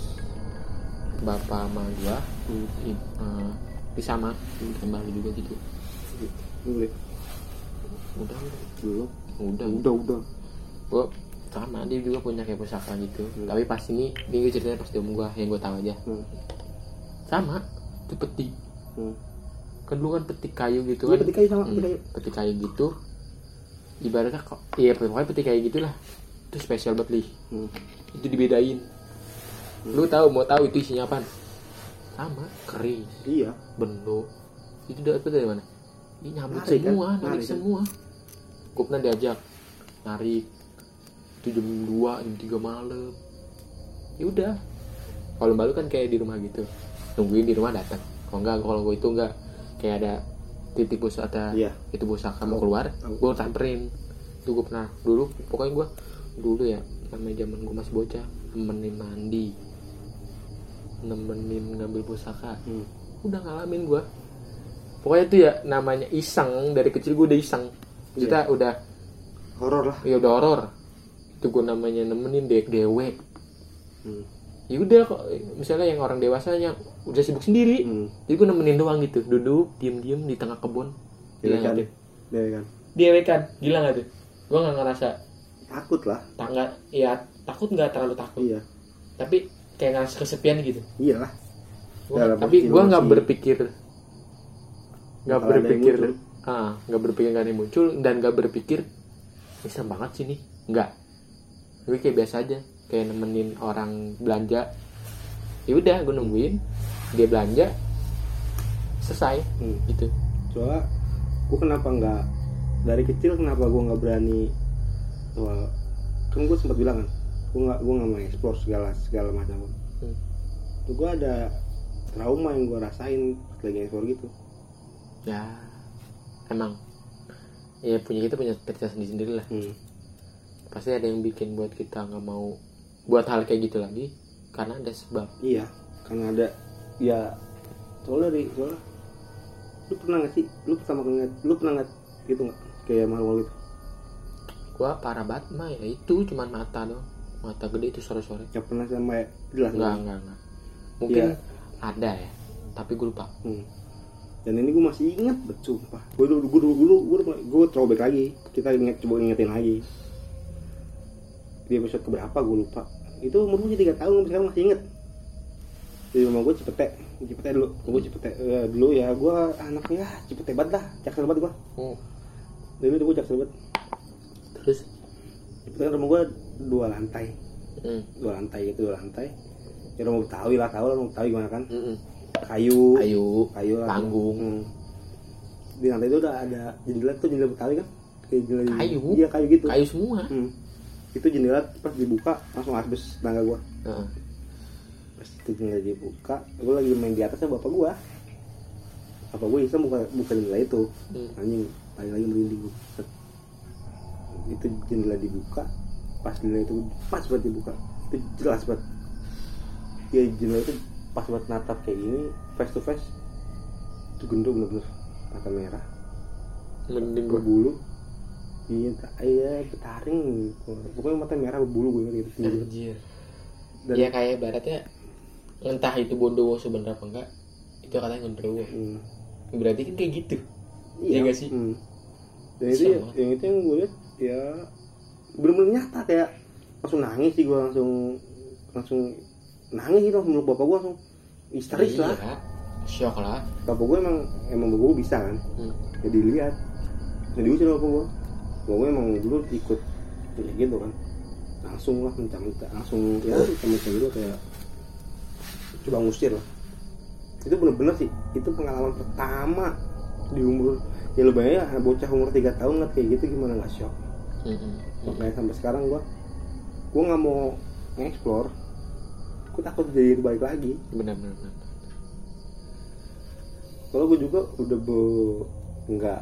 bapak sama gue hmm. di sama lu juga gitu. Boleh udah belum. Udah udah udah. Gue sama dia juga punya kayak pusaka gitu. Tapi pas ini ini gue ceritanya pas di om gue yang gue tahu aja. Hmm. sama itu peti. Hmm. kan dulu kan peti kayu gitu Iya, kan. peti kayu sama, Hmm, peti kayu. peti kayu gitu. Ibaratnya kok iya pokoknya peti kayu gitulah. Itu spesial banget li Hmm. Itu dibedain. Lu tahu mau tahu itu isinya apa sama keris iya. Bendo itu dapat dari mana? Ini nyambut Narik, kan? semua narik, Narik, kan? semua. Gue pernah diajak narik itu jam 2 jam 3 malam. Ya udah. Kalau baru kan kayak di rumah gitu. Nungguin di rumah datang. Kalau enggak kalau gue itu enggak kayak ada titik pusaka Iya. itu pusaka mau keluar gue samperin. Itu gue pernah dulu pokoknya gue dulu ya namanya zaman gue masih bocah. Nemenin mandi. Nemenin ngambil pusaka. Hmm. udah ngalamin gue pokoknya itu ya namanya iseng. Dari kecil gue udah iseng. Kita udah horor lah. Ya udah horor. Itu gue namanya nemenin dek dewek hmm. ya udah kok misalnya yang orang dewasanya udah sibuk sendiri. Hmm. jadi gue nemenin doang gitu. Duduk diem diem di tengah kebun. Dewe kan tuh? Dewe kan. Dewekan gila nggak tuh? Gue nggak ngerasa takut lah tangga ya takut nggak terlalu takut. Iya. Tapi kayak ngerasa kesepian gitu. Iyalah. Gua- Dalam tapi gue nggak emosi. berpikir nggak berpikir ah nggak berpikir nggak ada yang muncul dan nggak berpikir serem banget sih nih. Nggak. Gue kayak biasa aja kayak nemenin orang belanja. Ya udah gue nungguin dia belanja selesai Hmm. gitu. Soalnya gue kenapa nggak dari kecil kenapa gue nggak berani soal kan gue sempat bilang kan gue nggak gue nggak mau explore segala segala macam. Hmm. tuh gue ada trauma yang gue rasain pas lagi explore gitu. Ya emang. Ya punya kita punya cerita sendiri sendiri lah. Hmm. pasti ada yang bikin buat kita nggak mau buat hal kayak gitu lagi karena ada sebab. Iya karena ada ya soalnya dari soalnya lu pernah nggak sih lu pertama kali ngeliat lu pernah nggak gitu nggak? Kayak malu gitu gua parah banget mah ya itu cuman mata doang mata gede itu sore sore ya pernah sampai jelas enggak nggak? enggak enggak mungkin Iya. ada ya tapi gue lupa Hmm. Dan ini gue masih inget, bet, sumpah. Gue dulu, gue dulu, dulu, gue gue throwback lagi. Kita inget, coba ingetin lagi. Di episode keberapa gue lupa. Itu umur gue tiga tahun, sekarang masih inget. Di rumah gue Cipete, Cipete dulu. Gue Cipete Eh, dulu ya, gue anaknya Cipete banget lah, jaksel banget gue. oh. Dulu gue jaksel banget. Terus kan rumah gue dua lantai, mm. dua lantai itu dua lantai. Ya rumah Betawi lah, tahu lah rumah Betawi gimana kan? Mm-mm. Kayu, ayo kayu lah. Panggung. Hmm. di lantai itu udah ada jendela tuh jendela betawi kan kayak jendela Kayu? iya kayu gitu kayu semua Hmm. itu jendela pas dibuka langsung asbes tangga gua Heeh. pas itu jendela dibuka gua lagi main di atasnya bapak gua bapak gua iseng buka buka jendela itu Hmm. anjing lagi lagi merinding gua Set. Itu jendela dibuka. Pas jendela itu pas banget dibuka. Itu jelas banget. Ya jendela itu pas banget natap kayak gini face to face itu gendut bener-bener. Mata merah. Mending berbulu. Iya iya betaring pokoknya mata merah berbulu gue gitu. Anjir. Dan ya kayak baratnya entah itu bondowo sebenarnya apa enggak itu katanya gondrowo hmm, berarti kan kayak gitu. Iya nggak sih? hmm. dan itu ya, yang itu yang gue lihat ya bener-bener nyata kayak langsung nangis sih gue langsung langsung nangis gitu langsung meluk bapak gue langsung histeris lah. iya shock lah. Bapak gue emang emang bapak gue bisa kan? Hmm. ya dilihat. Ya diusir sama bapak gue bapak gue emang dulu ikut kayak gitu kan. Langsung lah mencah-mencah langsung ya mencah gitu kayak coba ngusir lah. Itu bener-bener sih itu pengalaman pertama di umur ya lu bayangin ya bocah umur 3 tahun ngeliat kayak gitu gimana nggak shock. Mm-mm. makanya sampai sekarang gua gua nggak mau nge-explore. Gua takut jadi balik lagi. Benar benar benar. kalau gue juga udah be nggak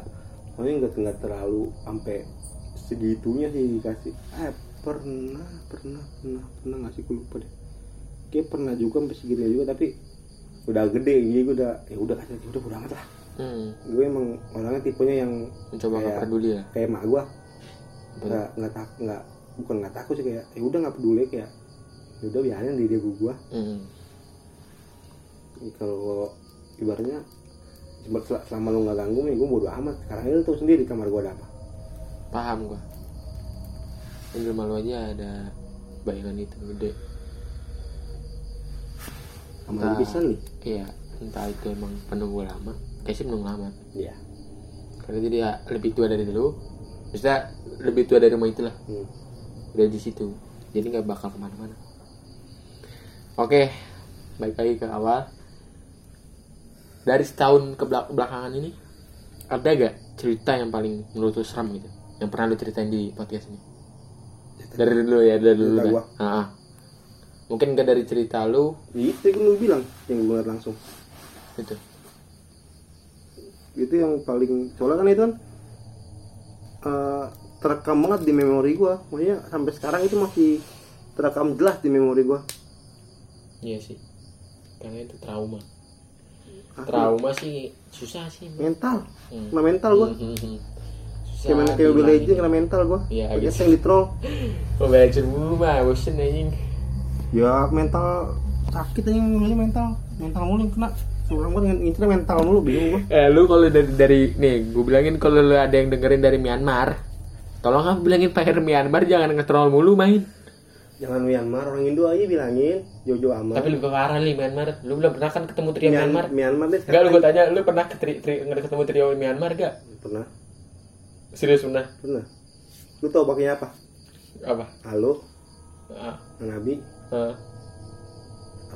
soalnya nggak nggak terlalu sampai segitunya sih dikasih. Eh pernah pernah pernah pernah ngasih gue lupa deh. Kayak pernah juga sampai segitunya juga tapi udah gede jadi gue udah ya udah kasih udah udah amat lah hmm. gue emang orangnya tipenya yang mencoba nggak peduli ya? kayak emak gue nggak nggak tak nggak bukan nggak takut sih kayak ya udah nggak peduli kayak ya udah biarin di dia gue Mm-mm. kalau ibaratnya sel- selama lu nggak ganggu nih gue bodo amat. Sekarang lu tahu sendiri kamar gue ada apa. Paham gua. Yang di rumah lu aja ada bayangan itu gede. Nah. bisa nih? iya entah itu emang penunggu lama sih penunggu lama. Iya. Karena dia dia lebih tua dari lu. Maksudnya lebih tua dari rumah itulah hmm. udah di situ. Jadi nggak bakal ke mana-mana. Oke. Baik lagi ke awal. Dari setahun ke belak- belakangan ini ada gak cerita yang paling menurut lu seram gitu? Yang pernah lu ceritain di podcast ini? Dari dulu ya dari dulu dah. gua. Ah, ah. mungkin gak dari cerita lu. Itu yang lu bilang yang gue langsung. Gitu itu yang paling soalnya kan itu kan eh, terekam banget di memori gua. Makanya sampai sekarang itu masih terekam jelas di memori gua. Iya sih. Karena itu trauma. Asli. trauma sih susah sih. Mental. Hmm. kena mental gua. Hmm, hmm, hmm. Susah kayak main kayak Mobile. Legends kena mental gua. Iya, Pakai gitu. yang di troll Mobile Legends mulu mah bosen anjing. Ya mental sakit aja mental mental mulu yang kena Orang gua ngincer mental mulu bingung gua. Eh lu kalau dari dari nih gue bilangin kalau lu ada yang dengerin dari Myanmar tolong aku bilangin player Myanmar jangan nge-troll mulu main. Jangan Myanmar orang Indo aja bilangin Jojo aman tapi lebih parah nih Myanmar. Lu belum pernah kan ketemu trio Myanmar? Myanmar deh Enggak lu gue tanya lu pernah ketri, tri, ketemu trio Myanmar gak? pernah. Serius pernah? pernah. Lu tau pakainya apa? Apa? halo? Ah, Nabi? Ah.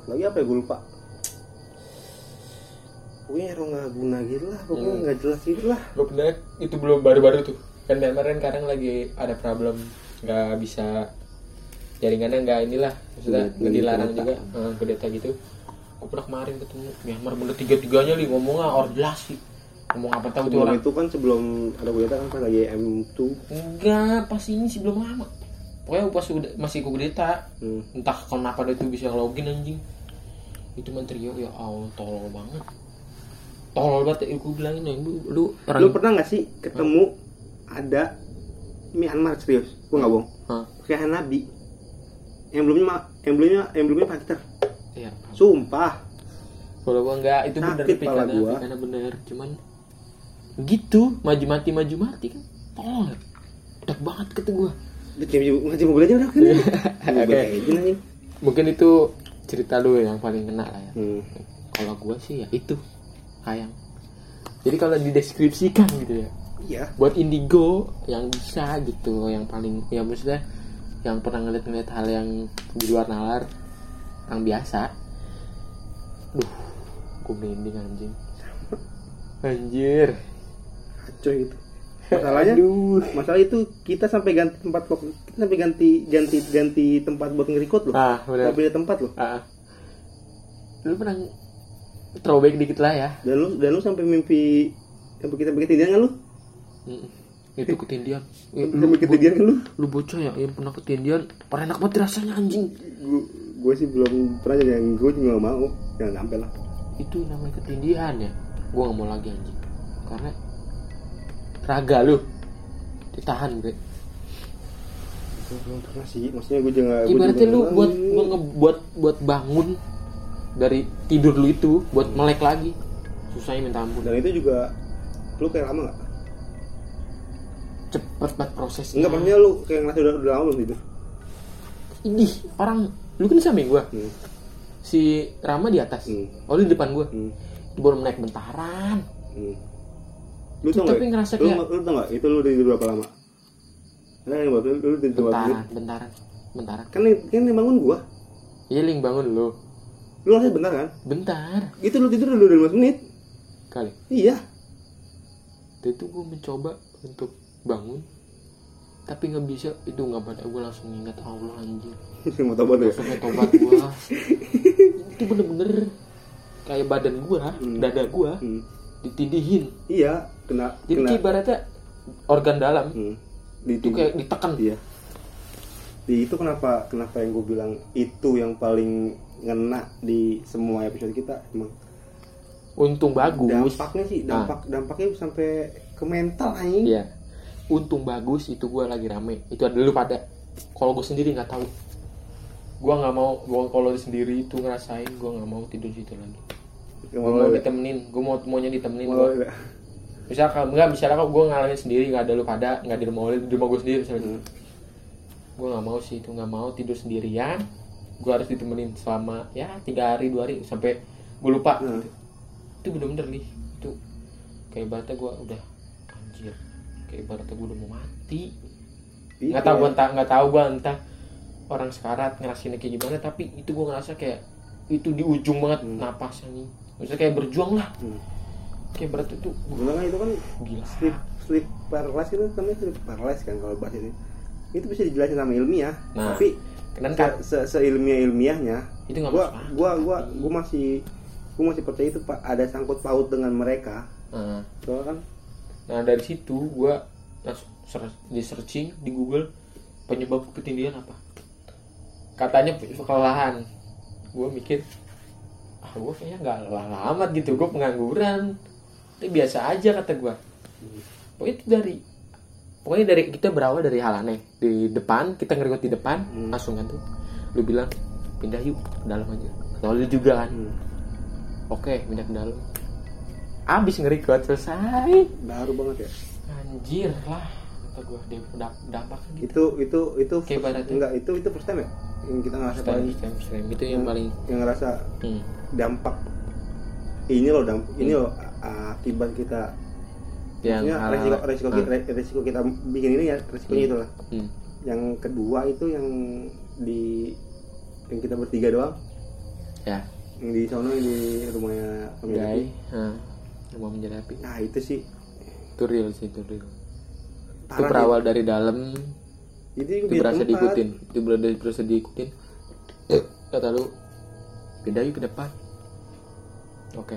lagi apa ya gue lupa pokoknya orang nggak guna gitu lah pokoknya Hmm. nggak jelas gitu lah. Gue pernah itu belum baru-baru tuh. Kan kan sekarang lagi ada problem nggak bisa jaringannya nggak inilah maksudnya Iya, nggak dilarang kudeta. juga eh, kudeta gitu. Gue pernah kemarin ketemu Myanmar bener tiga tiganya li ngomongnya ordelas sih. Ngomong apa tahu tuh orang. itu kan sebelum ada kudeta kan pas lagi M2 enggak pas ini sih belum lama. Pokoknya pas udah masih kudeta hmm. entah kenapa dia tuh bisa login anjing. Itu trio ya Allah tolol banget tolol banget ya gue bilangin ya lu, lu orang lu pernah nggak sih ketemu ada Myanmar serius gue nggak bohong Hah? kayak Nabi emblemnya emblemnya emblemnya Pakistan Iya. sumpah Kalau gua enggak itu bener pala pikirannya, gua. pikirannya bener, cuman gitu maju mati maju mati kan tolol. Udah banget kata gua. Ngaji mobil aja udah kan Mungkin itu cerita lu yang paling kena lah ya. hmm. Kalau gua sih ya itu hayang. Jadi kalau dideskripsikan gitu ya, iya buat indigo yang bisa gitu, yang paling ya maksudnya yang pernah ngeliat-ngeliat hal yang di luar nalar, yang biasa. Duh, gue merinding anjing. Anjir. kacau itu masalahnya Aduh. masalah itu kita sampai ganti tempat kok kita sampai ganti ganti ganti tempat buat nge-record loh Ah, beda tempat loh Ah. Lu pernah throwback dikit lah ya. dan lu dan lu sampai mimpi sampai kita bikin tindian kan lu? Mm. Itu ketindian. Eh, lu bikin tindian kan lu? Lu bocah ya yang pernah ketindian. Pernah enak banget rasanya anjing. Gue gue sih belum pernah jadi yang gue juga gak mau. Jangan sampai lah. Itu namanya ketindihan ya. Gua nggak mau lagi anjing. Karena raga lu. Ditahan bre. Gua belum pernah sih. Maksudnya gue juga ibaratnya lu buat buat buat bangun dari tidur lu itu buat melek lagi susahnya minta ampun dan itu juga lu kayak lama gak? cepet banget prosesnya enggak maksudnya lu kayak ngerasa udah, udah lama belum tidur Idih, orang lu kan samping gua hmm. si Rama di atas Hmm. oh lu di depan gua Hmm. Baru naik bentaran Hmm. lu tau tapi gak? ngerasa lu, kayak- lu tau gak itu lu tidur berapa lama Nah, yang buat lu, lu tidur bentaran bentaran bentaran Kan kan yang bangun gua. iya ling bangun lu Lu harusnya bentar kan? bentar Itu lu tidur udah 15 menit. kali Iya. itu gue mencoba untuk bangun tapi nggak bisa itu nggak pada gue langsung ingat Allah anjir Mau tobat ya? langsung tobat gue itu bener-bener kayak badan gue dada gue Hmm. ditindihin Iya, kena jadi kena. ibaratnya organ dalam Hmm. Itu kayak ditekan Iya. Di itu kenapa kenapa yang gue bilang itu yang paling ngena di semua episode kita emang untung bagus dampaknya sih Nah. dampak dampaknya sampai ke mental anjing. Iya. Untung bagus itu gue lagi rame. Itu ada dulu pada. Kalau gue sendiri nggak tahu. Gue nggak mau. Gue kalau sendiri itu ngerasain gue nggak mau tidur situ lagi. Gue mau mau ditemenin. Gue mau maunya ditemenin. mau Gua. misalkan enggak misalnya kalau gue ngalamin sendiri nggak ada lu pada nggak di rumah lu di rumah gue sendiri misalnya Hmm. gue nggak mau sih itu nggak mau tidur sendirian gue harus ditemenin selama ya tiga hari dua hari sampai gue lupa Hmm. gitu. itu bener-bener nih itu kayak ibaratnya gue udah anjir kayak ibaratnya gue udah mau mati Iya, nggak tahu gue entah nggak tahu gue entah orang sekarat ngerasain kayak gimana tapi itu gue ngerasa kayak itu di ujung banget Hmm. napasnya nih maksudnya kayak berjuang lah Hmm. kayak berat itu Bener kan itu kan gila sleep sleep paralysis itu kan sleep paralysis kan kalau bahas ini itu bisa dijelasin sama ilmiah Nah, tapi kan se, kan se, seilmiah ilmiahnya itu gua masuk gua gua gua masih gua masih percaya itu pak. Ada sangkut paut dengan mereka. Nah, soalnya kan? Nah dari situ ser- di searching di Google penyebab ketindihan apa? Katanya kelelahan. Gue mikir ah gue kayaknya nggak lelah amat gitu gue pengangguran. Itu biasa aja kata gue pokoknya itu dari pokoknya dari kita berawal dari hal aneh di depan kita ngerekod di depan Hmm. langsung kan tuh lu bilang pindah yuk ke dalam aja atau lu juga kan hmm, oke pindah ke dalam abis ngerekod selesai baru banget ya Anjir lah kata gue dia damp dampak gitu. itu itu itu Kayak first- ibaratnya. enggak itu itu first time ya yang kita ngerasa Stem, paling stem, stem. itu yang paling yang ngerasa hmm. dampak ini loh dampak ini Hmm. loh a- akibat kita yang maksudnya resiko resiko, Ah. re- resiko kita bikin ini ya resikonya Hmm. itu lah hmm. yang kedua itu yang di yang kita bertiga doang. Ya. Yang di sono di rumahnya pemilik nah, rumah menjadi api. Nah itu sih. Itu real sih itu real. Itu berawal dari dalam. Itu, itu berasa tempat. diikutin. Itu berasa berasa diikutin. Kata lu pindah yuk ke depan. Oke.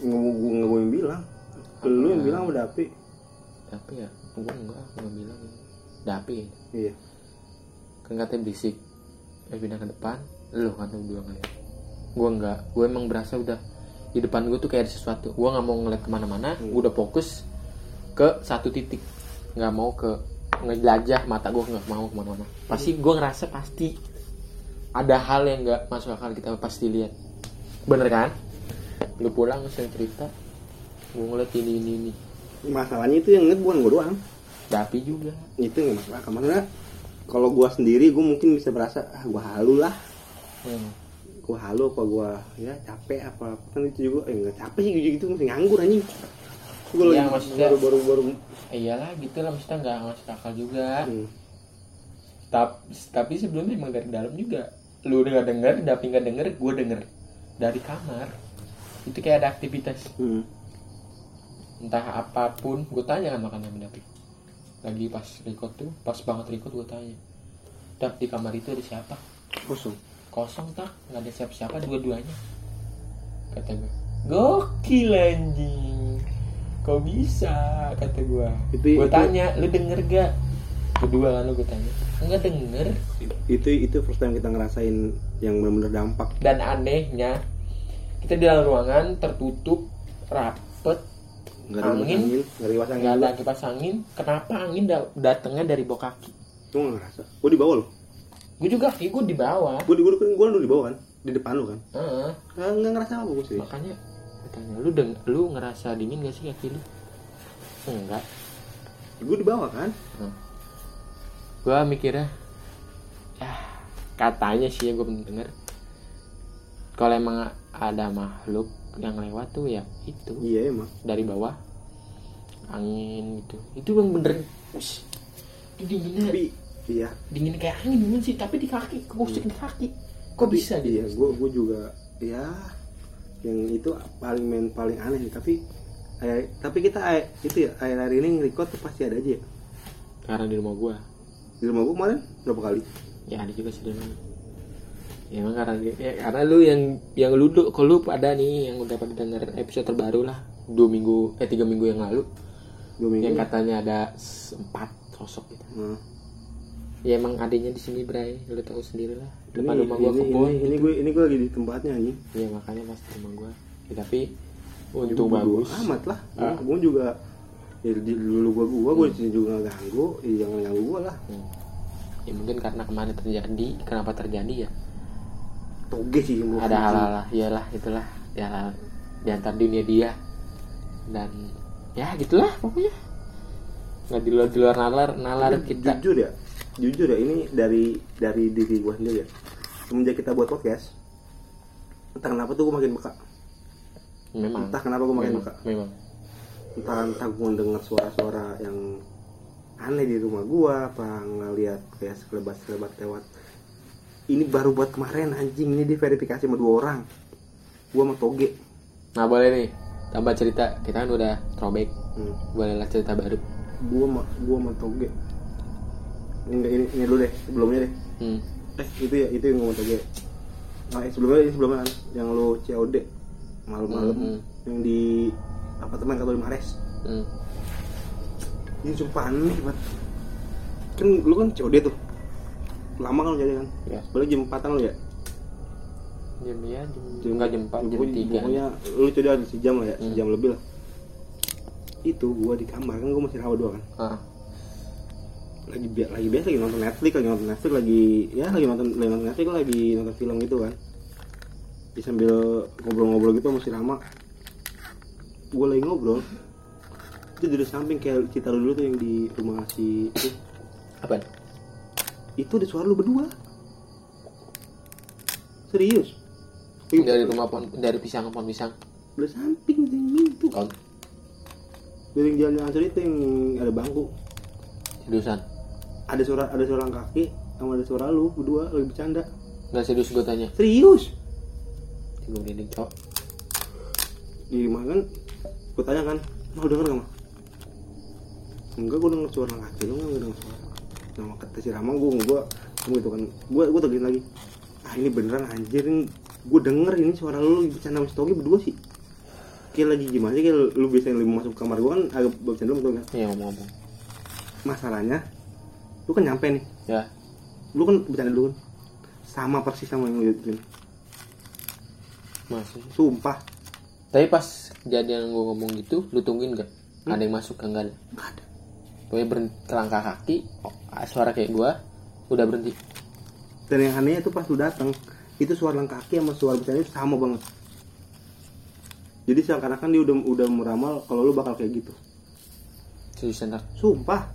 Nggak mau gue bilang lu yang bilang udah api tapi ya? Gue enggak. Gue nggak bilang. Dapi. Iya. Kan katanya berisik. Eh pindah ke depan lu kan lu bilang ya gue enggak gue emang berasa udah di depan gue tuh kayak ada sesuatu. Gue nggak mau ngeliat ke mana-mana. Hmm. gue udah fokus ke satu titik. Nggak mau ke ngejelajah mata gue nggak mau ke mana-mana. Pasti gue ngerasa pasti ada hal yang nggak masuk akal kita pasti lihat. Bener kan? Lu pulang sering cerita gue ngeliat ini ini ini. Masalahnya itu yang inget bukan gue doang. Dapi juga. Itu nggak masalah. Ke mana kalau gue sendiri gue mungkin bisa berasa ah gue halu lah. Hmm. gue halu apa gue ya capek apa kan itu juga eh nggak capek sih gitu gitu masih nganggur anjing. Gue Iya, lagi maksudnya- baru baru baru iyalah gitu lah maksudnya nggak masuk akal juga. Hmm. tapi tapi sebelumnya emang dari dalam juga. Lu udah denger Dapi nggak denger gue denger dari kamar. Itu kayak ada aktivitas. Hmm. Entah apa pun gue tanya kan makanya sama Dapi lagi pas record tuh pas banget record gue tanya. Dap di kamar itu ada siapa? Kosong. Kosong tak? Nggak ada siapa-siapa dua-duanya. Kata gue gokil anjing. Kok bisa? Kata gue Itu- gue itu- tanya lu denger gak? Kedua kan lu gue tanya. Nggak denger. Itu itu first time kita ngerasain yang benar-benar dampak. Dan anehnya kita di dalam ruangan tertutup rapet Angin. angin. angin nggak ada kipas angin. Nggak ada kipas angin. Kenapa angin da- datangnya dari bawah kaki? Gue nggak ngerasa? Gue di bawah loh gue juga kaki gue di bawah. Gue di gue gue di bawah kan? Di depan lu kan? Heeh. nggak nggak ngerasa apa gue sih. Makanya gue tanya lu deng lu ngerasa dingin gak sih kaki lu? Enggak. Gue di bawah kan? Gue mikirnya ya katanya sih ya gue denger kalau emang ada makhluk yang lewat tuh ya itu. Iya emang. Dari bawah angin gitu. Itu emang bener. Ush, itu dinginnya tapi iya. Dingin kayak angin dingin sih tapi di kaki kemusik di kaki. Kok bisa iya dia gue gue juga ya yang itu paling main paling aneh. Tapi eh, tapi kita eh, itu ya air air ini record tuh pasti ada aja ya? Karena di rumah gua. Di rumah gue kemarin berapa kali? Ya ada juga sih di rumah ya emang karena ya, karena lu yang yang lu kalau lu pada nih yang udah pada denger episode terbaru lah dua minggu eh tiga minggu yang lalu. Dua minggu? Yang katanya ada empat sosok gitu. Nah, ya emang adanya di sini Bray. Lu tahu sendiri lah. Ini, depan rumah gua ini, kebun ini, ini gue ini gue lagi di tempatnya anjing. Ya makanya pas di rumah gua. Ya, tapi untung gua bagus. amat lah. Ah. gue juga ya, di, dulu gue gue gue sini juga nggak ganggu. Ya, jangan ganggu gue lah. Hmm. ya mungkin karena kemarin terjadi kenapa terjadi ya toge sih gua ada hal-hal lah iyalah itulah. Ya di antar dunia dia. Dan ya gitulah pokoknya. Nggak di luar di luar nalar nalar Ju- kita. jujur ya jujur ya ini dari dari diri gue sendiri ya. Semenjak kita buat podcast entah kenapa tuh gue makin peka. Memang. Entah kenapa gue makin memang, peka. memang. entah entah gue dengar suara-suara yang aneh di rumah gue apa ngeliat kayak sekelebat sekelebat lewat ini baru buat kemarin anjing. Ini diverifikasi sama dua orang. Gue sama toge. Nah boleh nih. Tambah cerita. Kita kan udah throwback. Hmm. bolehlah cerita baru. Gue sama gue sama toge. Ini, ini, ini dulu deh. Sebelumnya deh. Hmm. eh itu ya itu yang ngomong toge. Nah eh, sebelumnya ini sebelumnya kan. Yang lo COD malam-malam. Hmm, hmm. yang di apartemen atau di Mares. Hmm. ini sumpah aneh banget kan lu kan COD tuh lama kan lu jadi kan? Ya balik jam 4 lu ya? Jam ya jam nggak jam empat jam tiga. pokoknya lu COD ada sejam lah ya Hmm. sejam lebih lah. Itu gua di kamar kan gua masih rawat dua kan. Ah. Lagi bi- lagi biasa lagi nonton Netflix lagi nonton Netflix lagi ya lagi nonton lagi nonton Netflix lagi nonton film gitu kan. Jadi sambil ngobrol-ngobrol gitu masih lama. Gue lagi ngobrol. Itu dari samping kayak cerita lu dulu tuh yang di rumah si itu. Apa itu ada suara lu berdua. Serius? Lagi- dari rumah pohon dari pisang ke pohon pisang. Dari samping yang itu kau dari yang jalan jalan itu yang ada bangku. Seriusan? Ada suara ada suara kaki sama ada suara lu berdua lagi bercanda. Nggak serius gue tanya. Serius? Gue gini cok. Di rumah kan gue tanya kan mau denger gak mah enggak gue denger suara kaki lu nggak denger suara nama kata si Rama gue gue gitu kan. Gue gue tegain lagi. Ah ini beneran anjir gue denger ini suara lu bercanda sama si berdua sih. Kayak lagi gimana sih? Kayak lu biasanya lebih masuk kamar gue kan agak bercanda betul kan iya ngomong-ngomong masalahnya lu kan nyampe nih. Ya. Lu kan bercanda dulu kan. Sama persis sama yang lu liatin masih sumpah. Tapi pas kejadian gue ngomong gitu lu tungguin gak Hmm? ada yang masuk kan nggak? Ada nggak ada. Pokoknya berhenti langkah kaki oh, suara kayak gue udah berhenti. Dan yang anehnya itu pas lu datang itu suara langkah kaki sama suara bercanda itu sama banget. Jadi seakan-akan dia udah udah meramal kalau lu bakal kayak gitu. Seriusan Tar? sumpah.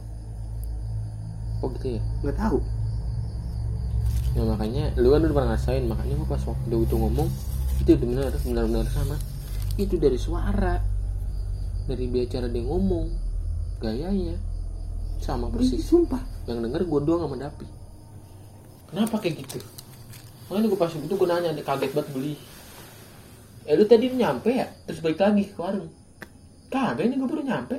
Oh gitu ya? Nggak tahu. Ya makanya lu kan udah pernah ngerasain makanya gue pas waktu itu ngomong itu benar benar-benar sama. Itu dari suara. Dari bicara dia ngomong gayanya sama Ini persis. sumpah. Yang denger gue doang sama Dapi. Kenapa kayak gitu? Makanya gue pas itu gue nanya kaget banget beli. Eh lu tadi nyampe ya? Terus balik lagi ke warung. Kagak ini gue baru nyampe.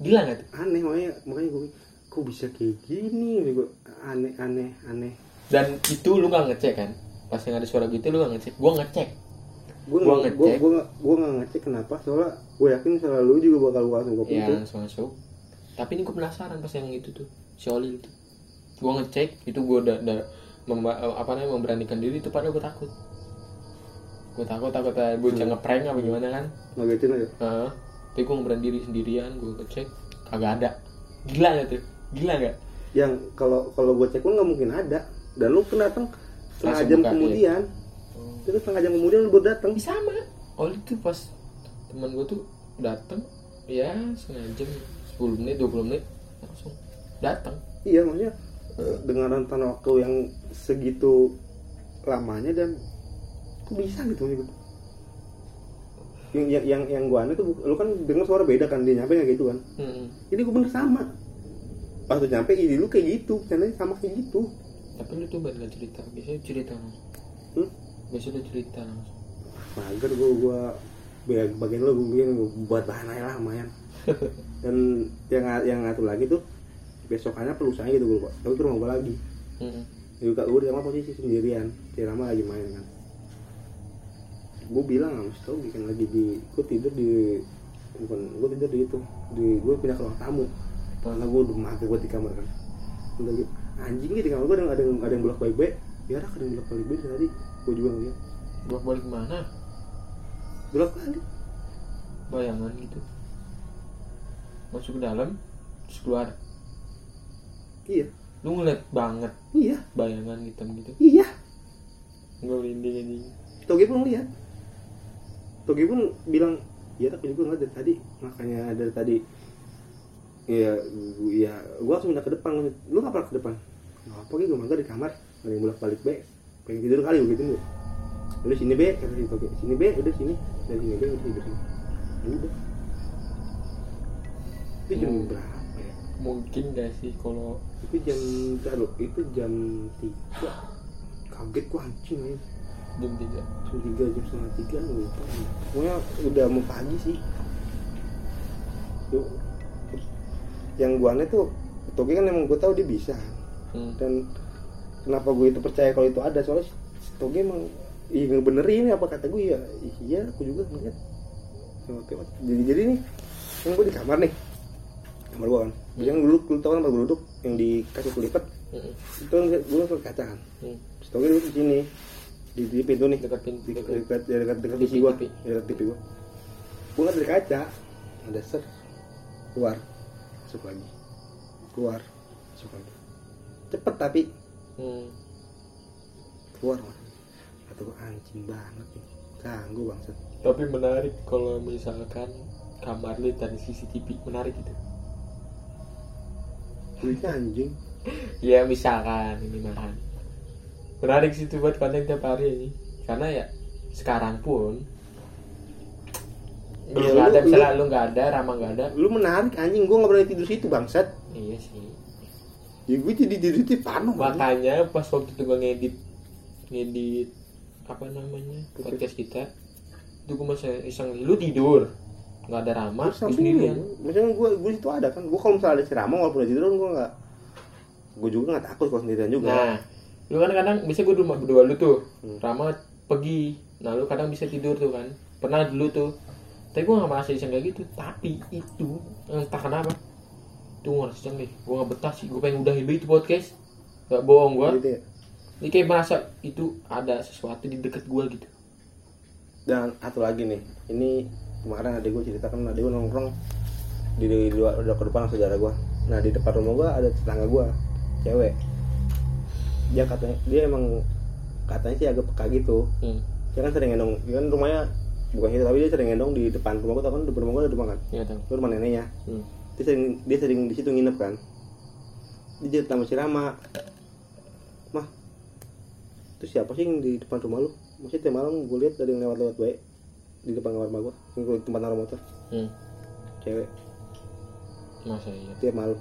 Gila gak tuh? Aneh makanya makanya gue kok bisa kayak gini? Gue aneh aneh aneh. Dan itu lu gak ngecek kan? Pas yang ada suara gitu lu gak ngecek. Gue ngecek. Gue gue ngecek. gue gue nggak ngecek kenapa. Soalnya gue yakin selalu juga bakal langsung ke ya pintu. langsung masuk tapi ini gue penasaran pas yang itu tuh si Oli itu gue ngecek itu gue udah, udah memba- apa namanya memberanikan diri itu padahal gue takut. Gue takut takut ada bocah ngeprank apa gimana kan. Ngagetin aja? Heeh. tapi gue ngeberani diri sendirian gue ngecek kagak ada. Gila gak tuh? Gila gak yang kalau kalau gue cek pun nggak mungkin ada. Dan lu kan datang setengah jam buka, iya. kemudian. Itu setengah jam kemudian lu baru datang sama. Oli tuh pas teman gue tuh datang ya setengah jam 10 menit 20 menit langsung datang. Iya maksudnya eh, dengan rentan waktu yang segitu lamanya dan kok bisa gitu maksud gua? yang yang yang, yang gua aneh tuh lu kan dengar suara beda kan dia nyampe kayak gitu kan? Hmm. ini gua bener sama. Pas tuh nyampe ide lu kayak gitu caranya sama kayak gitu. Tapi lu tuh nggak cerita biasanya cerita langsung. Hmm? biasanya lu cerita langsung. Mager gua gua bag- bagian lu bikin gua buat bahan aja lah lumayan dan yang yang ngatur lagi tuh besokannya pelusanya gitu gua tapi ke rumah gua lagi Hmm. juga gue di kamar posisi sendirian. Si Rama lagi main kan. Gue bilang sama si Togi kan lagi di gue tidur di bukan gue tidur di itu. Di gue pindah ke ruang tamu. Karena gue udah mager gue di kamar kan. Udah gitu. Anjing gitu di kamar gue ada ada yang ada yang bolak balik baik biar ada yang bolak balik baik tadi gue juga ngeliat. Bolak balik mana? Bolak balik bayangan gitu masuk ke dalam terus keluar iya lu ngeliat banget iya bayangan hitam gitu iya gue merinding anjing Togi pun ngeliat Togi pun bilang iya tapi gue nggak dari tadi makanya dari tadi Iya, iya, gue langsung pindah ke depan. Lu ngapa ke depan? Nggak apa gue mager di kamar, ada yang bolak balik be. Pengen tidur kali begitu gue. Udah sini be, kata si Toge. Sini be, udah sini. Dari sini be, udah sini. Ya Udah. Itu jam Hmm. berapa ya? mungkin gak sih kalau Itu jam, loh, itu jam 3 Kaget gua anjing ya. jam tiga Jam 3, jam setengah 3 lupa. Pokoknya udah mau pagi sih. Tuh. Yang gua aneh tuh Toge kan emang gue tahu dia bisa hmm. dan kenapa gue itu percaya kalau itu ada soalnya si Toge emang iya ngebenerin apa kata gue ya iya aku juga ngeliat oke Mas. jadi jadi nih yang gue di kamar nih kamar gue kan. Yang duduk lu tau kan gue duduk yang di kasur kulipat Hmm. itu kan gue langsung kaca kan. Hmm. Toge duduk di sini? Di, di pintu nih. Dekat pintu dekat dekat ya, dekat dekat TV, gue TV. dekat TV gue gue ngeliat dari kaca ada ser keluar masuk lagi. Keluar masuk lagi. Cepet tapi. Hmm. keluar mas. Atau gua anjing banget nih. Ganggu bangsat. Tapi menarik kalau misalkan kamar lu dari CCTV menarik gitu duitnya anjing. Ya misalkan ini malahan menarik sih itu buat konten tiap hari ini. Karena ya sekarang pun lu Ya, nggak lu- ada lu- misalnya lu nggak ada Rama nggak ada. Lu menarik anjing. Gua nggak berani tidur situ bangsat. Iya sih. Ya gue jadi tidur situ panuh anjing. makanya pas waktu itu gua ngedit ngedit apa namanya podcast kita itu gua masih iseng lu tidur nggak ada Rama sendirian misalnya gue gue situ ada kan gue kalau misalnya ada si Rama walaupun ada tidur gue nggak gue juga nggak takut kalau sendirian juga Nah, lu kan kadang bisa gue rumah berdua lu tuh. Hmm. Rama pergi. Nah, lu kadang bisa tidur tuh kan. Pernah dulu tuh. Tapi gue gak merasa iseng kayak gitu. Tapi itu entah kenapa. Tuh gue ngerasa deh. Gue gak betah sih. Gue pengen udahin dulu itu podcast. Gak bohong gue. gitu ya Ini kayak merasa itu ada sesuatu di deket gue gitu. dan satu lagi nih ini kemarin adik gue ceritakan adik gue nongkrong di, luar udah ke depan saudara gue nah di depan rumah gue ada tetangga gue cewek. Dia katanya dia emang katanya sih agak peka gitu. Hmm. dia kan sering gendong dia kan rumahnya bukan itu tapi dia sering gendong di depan rumah gue tau kan? Depan rumah gue ada rumah kan? Iya tahu. itu rumah neneknya. Hmm. dia sering dia sering di situ nginep kan? Dia cerita sama si Rama mah itu siapa sih yang di depan rumah lu? Masih tiap malam gue lihat yang lewat-lewat baik di depan kamar rumah gue di tempat naruh motor Hmm. cewek Masa iya? tiap malam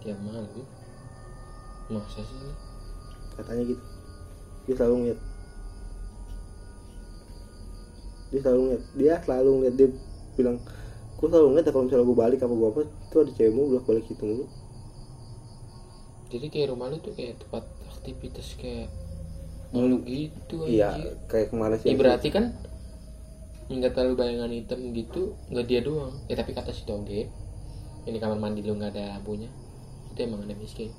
Tiap malam. Masa sih? katanya gitu dia selalu ngeliat dia selalu ngeliat dia selalu ngeliat dia bilang gue selalu ngeliat kalau misalnya gue balik apa gue apa tuh ada cewek mulu bolak balik situ mulu Jadi kayak rumah lu tuh kayak tempat aktivitas kayak malu gitu iya kayak ke mana sih Ya berarti kan nggak terlalu bayangan hitam gitu nggak dia doang. Ya tapi kata si Toge ini kamar mandi lu nggak ada lampunya itu emang ada miskin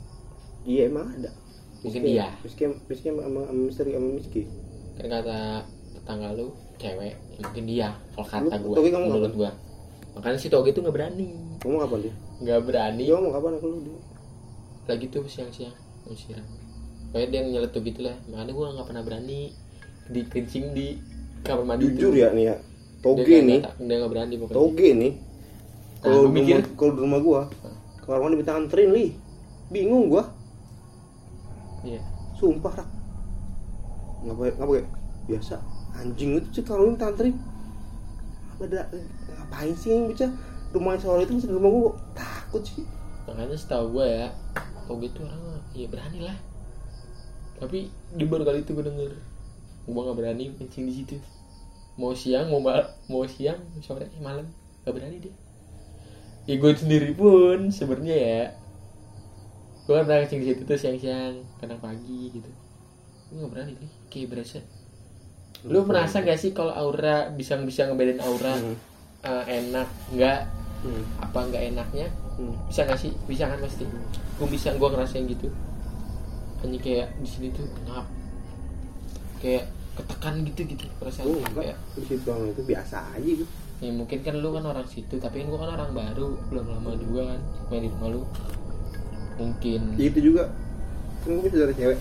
iya emang ada. Mungkin Miski- dia. Miski Miski sama misteri sama Miski. Kan kata tetangga lu cewek ya mungkin dia kalau kata kamu menurut gua. Makanya si Toge tuh nggak berani. Ngomong kapan dia nggak berani. Dia ngomong kapan aku lu dia lagi tuh siang-siang mau siram. Kayak dia nyeletuk gitu lah. Makanya gua nggak pernah berani. Dikencing di kamar mandi jujur ya nih ya toge nggak- nih. nggak- dia nggak berani pokoknya. Toge nih. Nah, kalau gua di mikir- rumah kalau di rumah gua kamar mandi minta anterin li. Bingung gua. Iya. Sumpah rak ngapain ngapain biasa. Anjing itu sih kalau minta anterin. Apa ada ngapain sih yang bisa? Rumah soal itu masih di rumah gua. Takut sih. Makanya setahu gue ya Toge tuh orang ya berani lah. Tapi di baru kali itu gue denger gue nggak berani kencing di situ. Mau siang mau mal mau siang sore malam nggak berani dia. Ya gue sendiri pun sebenarnya ya gue kan pernah kencing di situ tuh siang-siang kadang pagi gitu. Gue nggak berani nih kayak berasa. Lu merasa gak sih kalau aura bisa bisa ngebedain aura Hmm. eh, enak nggak? Hmm. apa nggak enaknya? Hmm. bisa gak sih? Bisa kan pasti. Gue bisa gue ngerasain gitu. Hanya kayak di sini tuh ngap kayak ketekan gitu gitu perasaan Oh, kayak. Di situ itu biasa aja gitu. ya mungkin kan lu kan orang situ tapi kan gue kan orang baru belum lama juga kan main di rumah lu mungkin Ya, itu juga. Kan gue punya saudara cewek.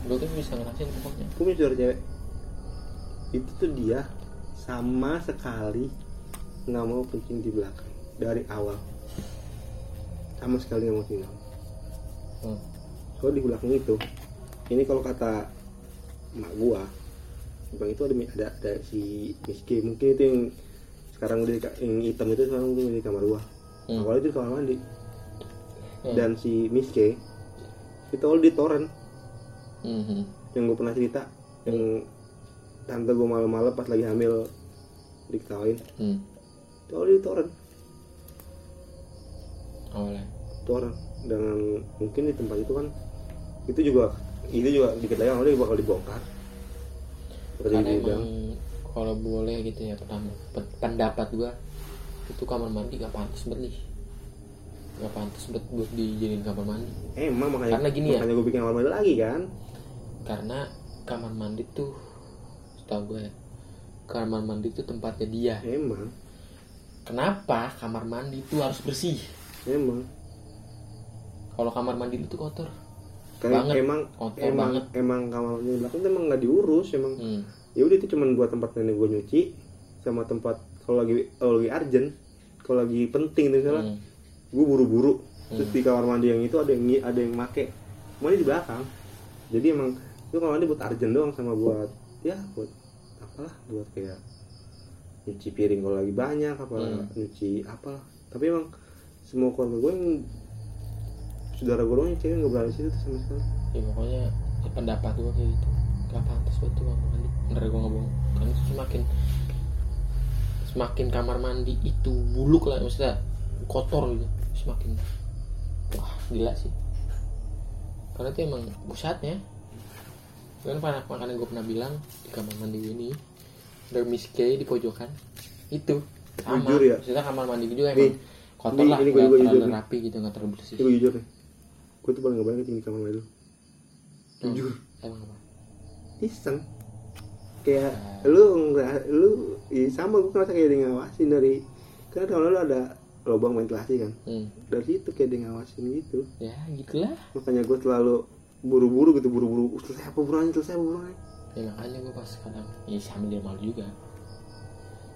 gue tuh bisa ngerasain pokoknya Gue punya saudara cewek. Itu tuh dia sama sekali nggak mau kencing di belakang dari awal sama sekali nggak mau tinggal Hmm. soalnya di belakang itu ini kalau kata emak gua. Belakang itu ada ada, ada si Miski mungkin itu yang sekarang udah yang hitam itu sekarang mungkin di kamar gua. Hmm. awalnya itu di kamar mandi. Hmm. dan si Miske itu awal di toren Mhm. yang gue pernah cerita yang tante gue malam-malam pas lagi hamil diketawain. Hmm. itu awal di toren awalnya. Toren dengan mungkin di tempat itu kan itu juga itu juga dikit lagi awalnya bakal dibongkar. Seperti karena kalau boleh gitu ya pendapat gua itu kamar mandi gak pantas banget nih. Gak pantas buat buat dijadiin kamar mandi. Eh, emang makanya Karena gini ya. makanya gue bikin kamar mandi lagi kan? Karena kamar mandi tuh setahu gue ya kamar mandi itu tempatnya dia. Emang. Kenapa kamar mandi itu harus bersih? Emang. Kalau kamar mandi itu kotor kayak Banget. emang emang banget. emang kamar mandi belakang tuh emang nggak diurus emang hmm. ya udah itu cuman buat tempat nenek gue nyuci sama tempat kalau lagi kalau lagi urgent kalau lagi penting tuh misalnya Hmm. gue buru-buru terus di kamar mandi yang itu ada yang ada yang make mandi di belakang jadi emang itu kamar mandi buat urgent doang sama buat ya buat apalah buat kayak nyuci piring kalau lagi banyak apa Hmm. nyuci apalah tapi emang semua keluarga gue yang saudara gue doang yang cewek nggak berani situ tuh sama sekali. Ya pokoknya ya pendapat gue kayak gitu. Gak pantas buat tuh kamar mandi bener gue nggak bohong karena semakin semakin kamar mandi itu buluk lah maksudnya kotor gitu. Semakin wah gila sih. Karena itu emang pusatnya. Kan pada makanya gue pernah bilang di kamar mandi ini ada Miss K di pojokan. Itu sama Jujur ya? maksudnya kamar mandi juga Nih, emang kotor ini- lah ini nggak gue terlalu jujur nih. rapi gitu nggak terlalu bersih gue jujur nih gue tuh paling gak tinggi di kamar mandi lu jujur emang apa? Iseng. Kayak lu nggak lu ya sama gue ngerasa kayak dia ngawasin dari kan kalau lu ada lubang ventilasi kan? Hmm. dari situ kayak dia ngawasin gitu. Ya gitulah. Makanya gue selalu buru-buru gitu buru-buru "Uh, selesai apa buruan selesai apa buruan ya makanya gue pas kadang ya sambil dia malu juga.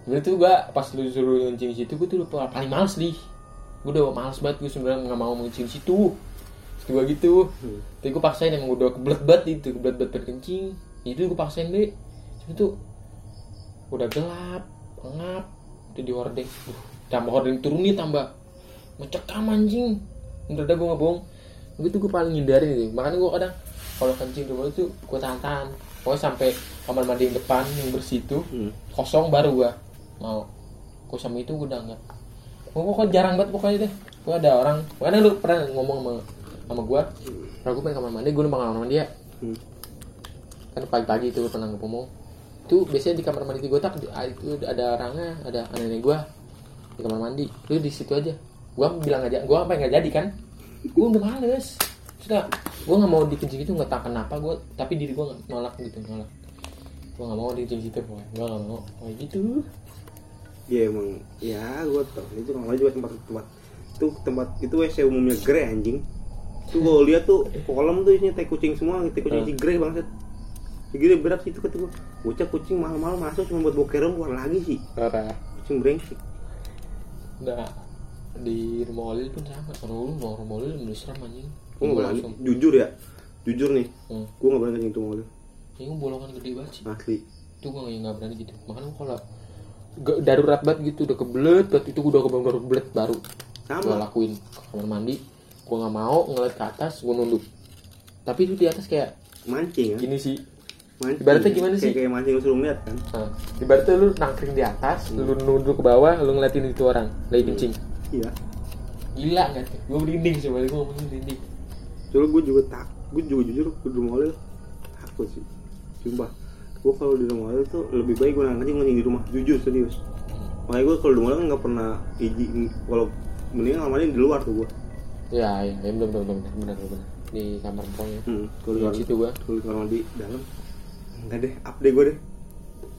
Sebenernya tuh gue pas lu suruh ngencing di situ gue tuh udah paling males nih gue udah males banget gue sebenarnya nggak mau ngencing di situ gue gitu. Hmm. tapi gue paksain emang udah kebelet banget itu kebelet banget pengen kencing itu gue paksain deh Cuma tuh udah gelap pengap udah di hordeng. Duh, tambah hordeng turun nih tambah. Mencekam anjing. Bener dah gue nggak bohong itu gue paling hindarin itu. Makanya gue kadang kalau kencing dulu itu gue tahan-tahan. Pokoknya sampai kamar mandi yang depan yang bersih itu Hmm. kosong baru gue mau. Gue sama itu gue udah nggak. Gue kok jarang banget pokoknya deh. Gue ada orang karena lu pernah ngomong sama sama gue kalau gue pengen kamar mandi gue numpang kamar mandi ya Hmm. kan pagi-pagi itu pernah ngomong itu biasanya di kamar mandi gue tak itu ada orangnya ada nenek gue di kamar mandi. Lu di situ aja. Gue bilang aja gue apa nggak jadi kan? Gue udah males. Sudah gue nggak mau dikencing itu nggak tahu kenapa gue tapi diri gue nolak gitu nolak. Gue nggak mau dikencing situ pokoknya. Gue nggak mau oh gitu. Ya emang. Ya gue tau. Itu mandi juga tempat tempat itu tempat itu wc umumnya grey anjing tuh gue lihat tuh kolam tuh isinya tai kucing semua tai kucing Hmm. isi grey banget Gila berat sih itu kata gue Bocah kucing malam-malam masuk cuma buat bokeran keluar lagi sih? Parah. Kucing brengsek. Udah di rumah Olil pun sama. Kalau lu mau rumah Olil lebih serem anjing. Gue gak berani, jujur ya Jujur nih, hmm. gue gak berani kencing tuh mobil ini gue bolongan gede banget sih. Asli. Itu gue nggak berani gitu. Makanya kalau gak darurat banget gitu udah kebelet banget itu gua udah kebelet baru. Kebelet baru gue Sama lakuin ke kamar mandi gue nggak mau ngeliat ke atas gue nunduk. Tapi itu di atas kayak Mancing ya gini sih. Mancing. Ibaratnya gimana sih? Kayak, kayak mancing lu suruh ngeliat kan? Nah, ibaratnya lu nangkring di atas lu nunduk ke bawah lu ngeliatin itu orang lagi kencing. Iya. Gila nggak tuh gue merinding sih gue ngomongin merinding. Soalnya gue juga tak Gue juga jujur gue di rumah mobil Takut sih. Sumpah. Gue kalau di rumah mobil tuh lebih baik gue nangkring ngencing di rumah. Jujur serius. Makanya gue kalau di rumah mobil gak pernah izin Kalau mendingan mandi di luar tuh gue ya ya ya bener bener bener bener bener. Di kamar pokoknya hmm, Kalau di di kamar situ gue Kalau di kamar mandi dalam. Enggak deh Up deh gue deh.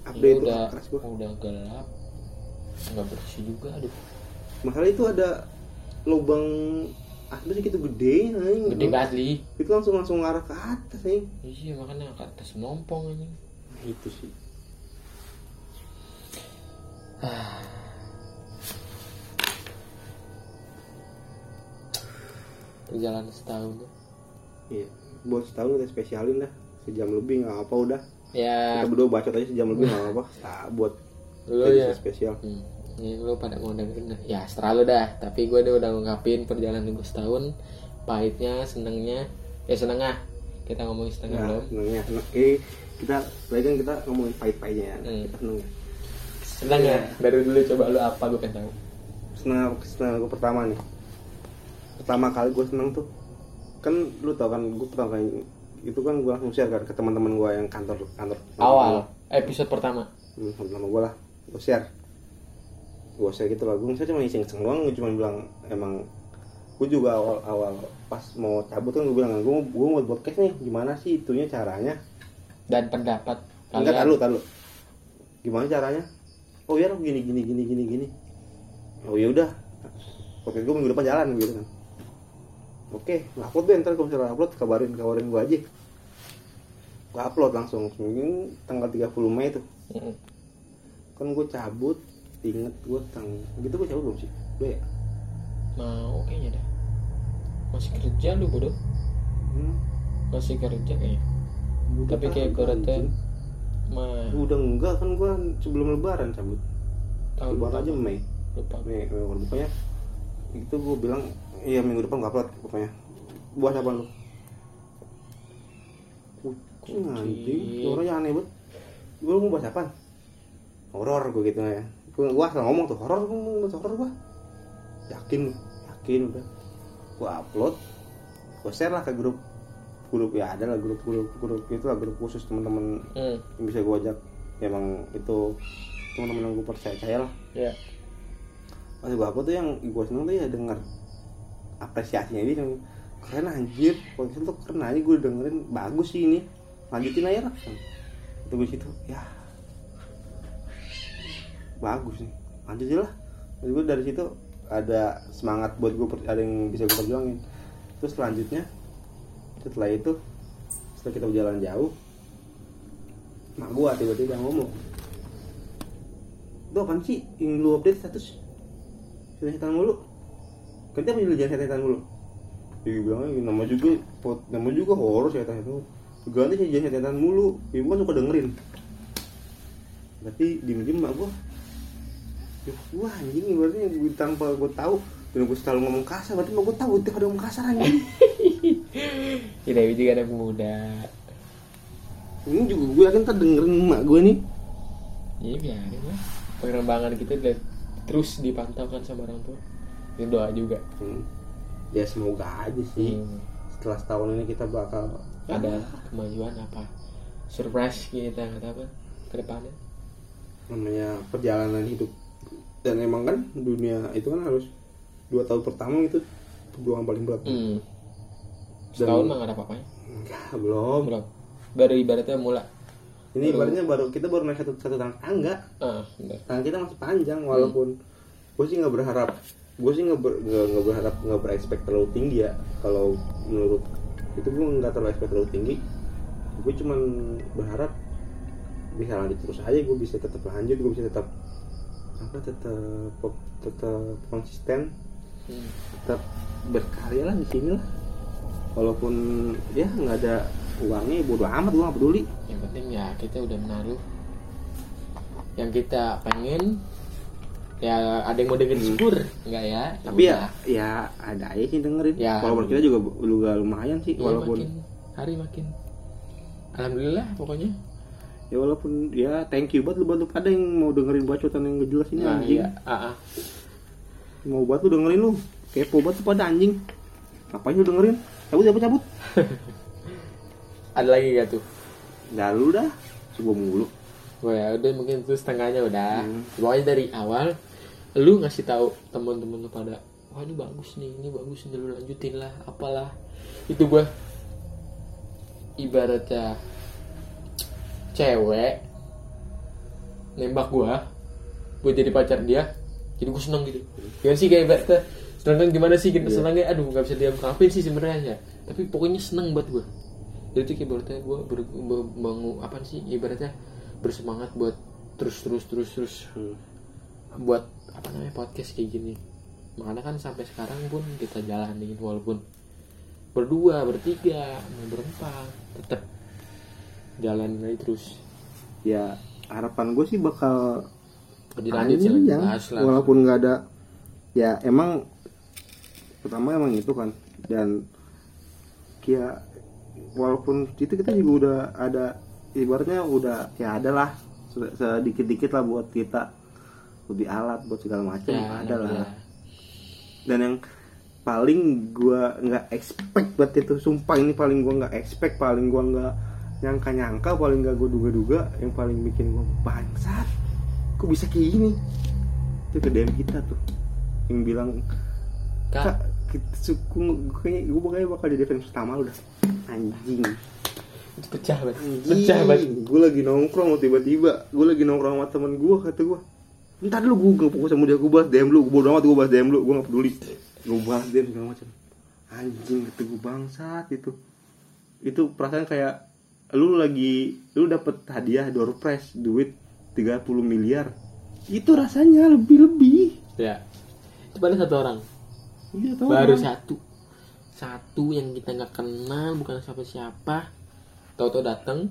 Up deh ini itu udah keras gue udah gelap. Nggak bersih juga aduh. Masalah itu ada lubang asbes gitu gede anjing. gede banget li. Itu langsung langsung ngarah ke atas nih. iya makanya ke atas nompong anjing. Itu sih. Perjalanan setahun tuh. Iya buat setahun udah spesialin dah. Sejam lebih nggak apa udah. Ya. Kita berdua bacot aja sejam lebih nggak apa nah, buat lu ya. spesial. Hmm. ini lu pada mau dengerin dah. ya setelah lu dah. Tapi gue udah udah ngungkapin perjalanan gue setahun. Pahitnya senengnya. Ya senengnya kita ngomongin setengah nah, belum? senengnya. Seneng eh kita tadi kan kita ngomongin pahit-pahitnya ya. Hmm. kita seneng ya seneng ya dari dulu coba lu apa gue pengen tahu? Seneng seneng gue pertama nih pertama kali gue seneng tuh. Kan lu tau kan gue pertama kali itu kan gue langsung share kan ke teman-teman gue yang kantor kantor. Awal episode pertama. Hmm, sama gue lah gue share. Gue share gitu lah gue saya cuma iseng-iseng doang gue cuma bilang emang gue juga awal awal pas mau cabut kan gue bilang gue gue mau buat podcast nih gimana sih itunya caranya? Dan pendapat enggak kalian. tahu tahu gimana caranya? Oh ya gini gini gini gini gini. Oh ya udah podcast gue minggu depan jalan gitu kan oke upload deh ntar kalau misalnya upload kabarin kabarin gue aja. Gue upload langsung mungkin tanggal 30 Mei tuh. Mm-mm. kan gue cabut inget gue tang gitu gue cabut belum sih? Udah ya? Mau kayaknya dah masih kerja lu bodoh. Hmm. masih kerja kayaknya. Tapi kayak ibaratnya mah udah enggak kan gue sebelum lebaran cabut. Tahun lebaran aja Mei. Lupa. Mei Mei pokoknya itu gue bilang iya minggu depan gue upload pokoknya. Buat apa lu? Kucing anjing orangnya aneh banget. Gue mau bahas apa horor gue gitu ya. Gue gua asal ngomong tuh horor gue mau horor gue yakin yakin udah. Gue upload gue share lah ke grup. Grup ya ada lah grup grup grup itu lah grup khusus teman-teman hmm. yang bisa gue ajak. Emang itu teman-teman yang gue percaya lah. Ya pas gue upload tuh yang gue seneng tuh ya denger apresiasinya dia yang keren anjir. Podcast tuh keren aja gue dengerin. Bagus sih ini. Lanjutin aja lah itu gue situ. Ya. Bagus nih. Lanjut aja lah. Terus gue dari situ ada semangat buat gue ada yang bisa gue perjuangin. Terus selanjutnya setelah itu setelah kita berjalan jauh mak gue tiba-tiba ngomong itu apaan sih? Yang lu update status? Setan mulu kan dia menjadi jangan setan mulu dia bilang "Eh, nama juga pot- nama juga horor setan itu. Ganti sih jangan setan mulu. Ibu kan suka dengerin. Berarti diem diem mak gua Ya, wah anjing berarti gua tanpa gue tahu dan gue selalu ngomong kasar berarti mak gue tahu itu ada ngomong kasar anjing. Ya Dewi juga anak muda ini juga gue yakin ntar dengerin mak gue nih. Ya biarin lah. Pengembangan kita udah terus dipantau kan sama orang tua ini doa juga. Hmm. ya semoga aja sih. Hmm. setelah setahun ini kita bakal ada kemajuan apa? Surprise kita nggak tahu apa ke depannya? Namanya perjalanan hidup. Dan emang kan dunia itu kan harus dua tahun pertama itu perjuangan paling berat. Hmm. Setahun mah nggak ada apa-apanya? Enggak belum. Belum. Baru ibaratnya mula. Ini Baru- ibaratnya baru kita baru naik satu satu tangga ah bener. tangga kita masih panjang walaupun gue sih nggak berharap gue sih nggak ber, nggak berharap nggak berekspek terlalu tinggi ya kalau menurut itu gue nggak terlalu ekspek terlalu tinggi. Gue cuman berharap bisa lanjut terus aja gue bisa tetap lanjut gue bisa tetap apa tetap tetap konsisten. Hmm. tetap berkarya lah di sini lah. Walaupun ya nggak ada uangnya bodo amat gue nggak peduli. Yang penting ya kita udah menaruh yang kita pengen ya ada yang mau dengerin syukur. Enggak ya? Tapi ya ya ada aja sih dengerin. Ya. walaupun kita juga juga lumayan sih Iya, walaupun makin hari makin alhamdulillah pokoknya. Ya walaupun ya thank you buat lu bantu pada yang mau dengerin bacotan yang gak jelas ini nah, anjing. iya ah, ah. mau buat lu dengerin lu. Kepo banget lu pada anjing. Ngapain lu dengerin? Cabut cabut cabut. Ada lagi gak tuh? Dah lu dah. Coba mulu. Wah ya udah mungkin itu setengahnya udah. Hmm. pokoknya dari awal lu ngasih tahu teman-teman lu pada wah ini bagus nih ini bagus nih lu lanjutin lah apalah. Itu gua ibaratnya cewek nembak gua buat jadi pacar dia jadi gua seneng gitu. Gimana sih kayak ibaratnya seneng kan gimana sih gitu senengnya? Aduh nggak bisa diungkapin sih sebenarnya tapi pokoknya seneng buat gua. Jadi itu kayak ibaratnya gua ber, ber- mengu- apa sih ibaratnya bersemangat buat terus terus terus terus Hmm. buat apa namanya podcast kayak gini. Makanya kan sampai sekarang pun kita jalanin walaupun berdua bertiga mau berempat tetap jalanin aja terus. Ya harapan gue sih bakal lebih lanjut sih panjang, bahas lah. walaupun nggak ada ya emang pertama emang itu kan dan ya walaupun itu kita juga udah ada ibaratnya udah ya ada lah se- sedikit-dikit lah buat kita lebih alat buat segala macam Ya, ada lah ya. dan yang paling gua nggak expect buat itu sumpah ini paling gua nggak expect paling gua nggak nyangka-nyangka paling nggak gua duga-duga yang paling bikin gua bangsat kok bisa kayak gini? Itu ke DM kita tuh yang bilang kak. Kak kita suku kayaknya gue kayaknya bakal jadi fans pertama lu dah anjing. Itu pecah banget. Pecah banget. Gue lagi nongkrong tiba-tiba gue lagi nongkrong sama temen gue kata gue ntar dulu gue gak fokus sama dia gue bahas DM lu. Gue bodo amat gue bahas DM lu gue gak peduli. Gue bahas DM segala macam. Anjing gue bangsat itu. Itu perasaan kayak lu lagi lu dapet hadiah door prize duit 30 miliar. Itu rasanya lebih-lebih. Ya. Itu paling satu orang. Iya tau baru kan? satu. Satu yang kita nggak kenal bukan siapa-siapa tahu-tahu datang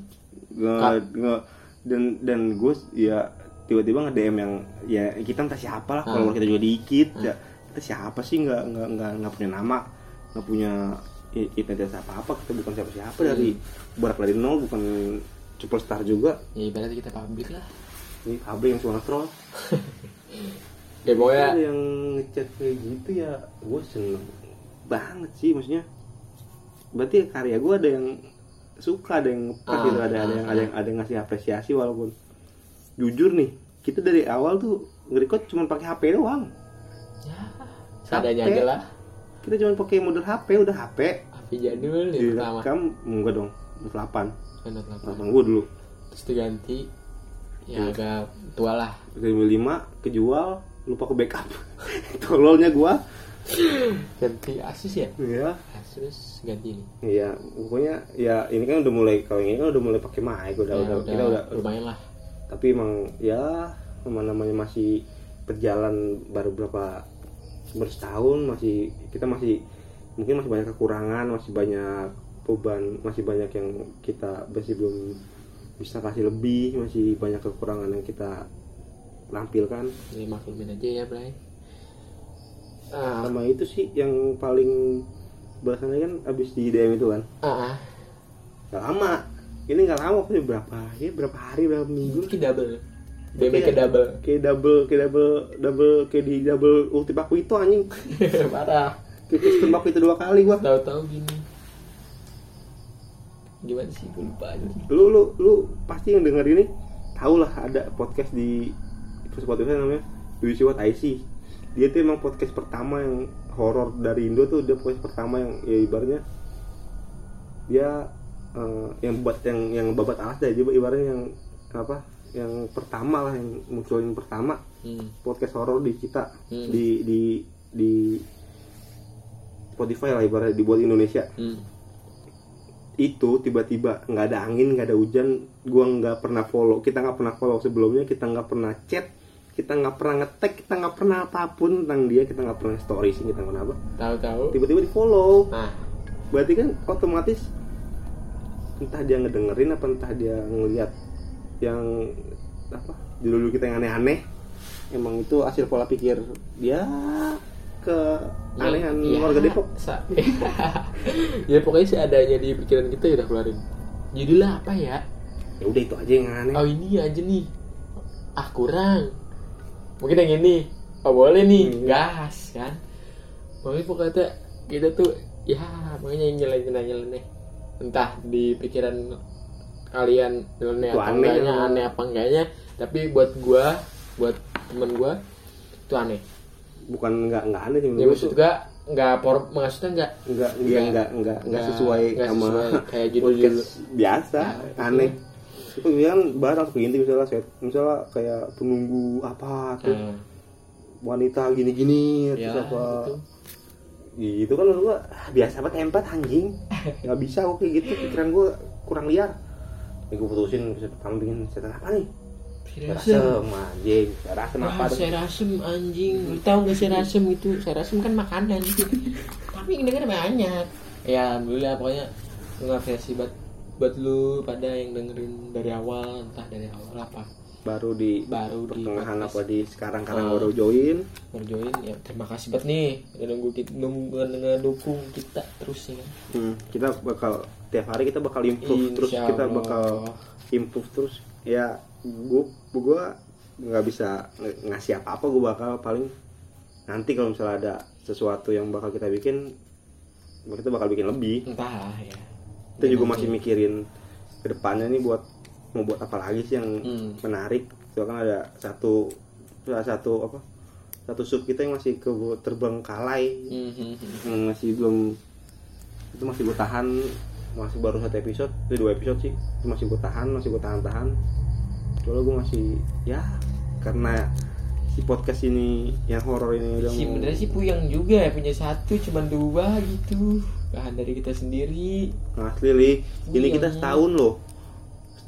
nggak nggak. Dan dan gue ya tiba-tiba nge DM yang ya kita entah siapa lah kalau Ah. kita juga dikit ya kita siapa sih? Nggak nggak nggak nggak punya nama nggak punya identitas apa apa kita bukan siapa siapa dari berak dari nol bukan superstar juga. Ya ibaratnya kita publik lah. Ini kabel yang cuma troll ya pokoknya yang ngechat kayak gitu ya gue seneng banget sih maksudnya. Berarti karya gue ada yang suka ada yang ngepat Ah, gitu ada ada yang ah, ada yang ada yang ngasih apresiasi walaupun jujur nih kita dari awal tuh nge-record cuma pakai HP doang. Ya. Seadanya HP. aja lah. Kita cuma pakai model HP udah HP Api jadul yang pertama. direkam enggak dong 8 Note 8. 8 gue dulu. Terus diganti ya Hmm. agak tua lah. 2005 kejual lupa ke backup. Tololnya gua. Ganti asus ya? Ya asus ganti ini. Iya, pokoknya ya ini kan udah mulai kalau ini kan udah mulai pakai mic, udah, Ya, udah, kita udah lumayan lah tapi emang ya nama namanya masih berjalan baru berapa baru setahun masih kita masih mungkin masih banyak kekurangan masih banyak beban masih banyak yang kita masih belum bisa kasih lebih masih banyak kekurangan yang kita lampilkan ini maklumin aja ya Bray. Sama itu sih yang paling bahasannya kan abis di DM itu kan? Ah, ah. Gak lama ini nggak lama sih berapa? Ya berapa hari berapa minggu? Ini double. BB ke double. Kayak double kayak double double kayak di double ulti paku itu anjing. Parah. Sistem paku itu dua kali gua. Tahu-tahu gini. Gimana sih? Gue lupa aja. Lu lu lu pasti yang denger ini tau lah ada podcast di Spotify namanya. Do You See What I See? Dia tuh emang podcast pertama yang horor dari Indo tuh dia podcast pertama yang ya ibaratnya dia eh, yang buat yang yang babat alas dah juga ibaratnya yang apa yang pertama lah yang muncul yang pertama hmm. podcast horor di kita Hmm. di di di Spotify lah ibaratnya dibuat Indonesia Hmm. itu tiba-tiba nggak ada angin nggak ada hujan gua nggak pernah follow kita nggak pernah follow sebelumnya kita nggak pernah chat kita nggak pernah ngetek kita nggak pernah apa pun tentang dia kita nggak pernah story sih kita nggak pernah apa tahu-tahu tiba-tiba di follow nah berarti kan otomatis entah dia ngedengerin apa entah dia ngeliat yang apa dulu kita yang aneh-aneh. Emang itu hasil pola pikir dia ke anehan Ya, warga Depok. Sa- ya pokoknya seadanya di pikiran kita ya udah keluarin. Judulnya apa ya? Ya udah itu aja yang aneh oh ini aja nih. Ah kurang. Mungkin yang ini. Oh boleh nih. Hmm. gas kan? Pokoknya pokoknya kita tuh ya pokoknya yang nyeleneh nyeleneh entah di pikiran kalian Itu apa aneh enggaknya ya. aneh apa enggaknya tapi buat gua buat temen gua itu aneh bukan nggak nggak aneh sih ya maksud gua tuh. gua nggak por maksudnya nggak nggak nggak nggak nggak nggak Nggak- sesuai nggak sama sesuai kayak judul-judul. podcast biasa itu. aneh itu kan barang begini misalnya set misalnya kayak penunggu apa tuh nah, wanita gini-gini ya terus apa gitu. Gitu kan menurut gua ah, biasa banget empat anjing nggak bisa kok kayak gitu pikiran gua kurang liar ya gua putusin bisa pertama bikin setan apa nih Serasem. Rasem anjing. Rasem apa tuh? serasem anjing. Lu tahu gak serasem itu? Serasem kan makanan. Tapi ini kan banyak. Ya, alhamdulillah pokoknya lu ngapresiasi buat buat lu pada yang dengerin dari awal entah dari awal apa Baru di baru di pertengahan apa di sekarang karena Ah. baru join. baru join ya. Terima kasih banget nih udah nunggu kita nunggu ngedukung kita terus ya. Hmm, kita bakal tiap hari kita bakal improve terus kita bakal improve terus. Ya gua gua nggak bisa ng- ngasih apa apa gua bakal paling nanti kalau misalnya ada sesuatu yang bakal kita bikin kita bakal bikin lebih. Entah ya. Kita juga masih mikirin ke depannya nih buat mau buat apa lagi sih yang Hmm. menarik? Soalnya kan ada satu salah satu apa satu sub kita yang masih ke terbengkalai Hmm, hmm, hmm. yang masih belum itu masih gue tahan masih baru satu episode itu dua episode sih. Itu masih gue tahan masih gue tahan tahan soalnya gue masih ya karena si podcast ini yang horor ini udah mau sebenarnya sih puyang juga ya punya satu cuman dua gitu. Bahan dari kita sendiri. Asli li. Ini kita setahun loh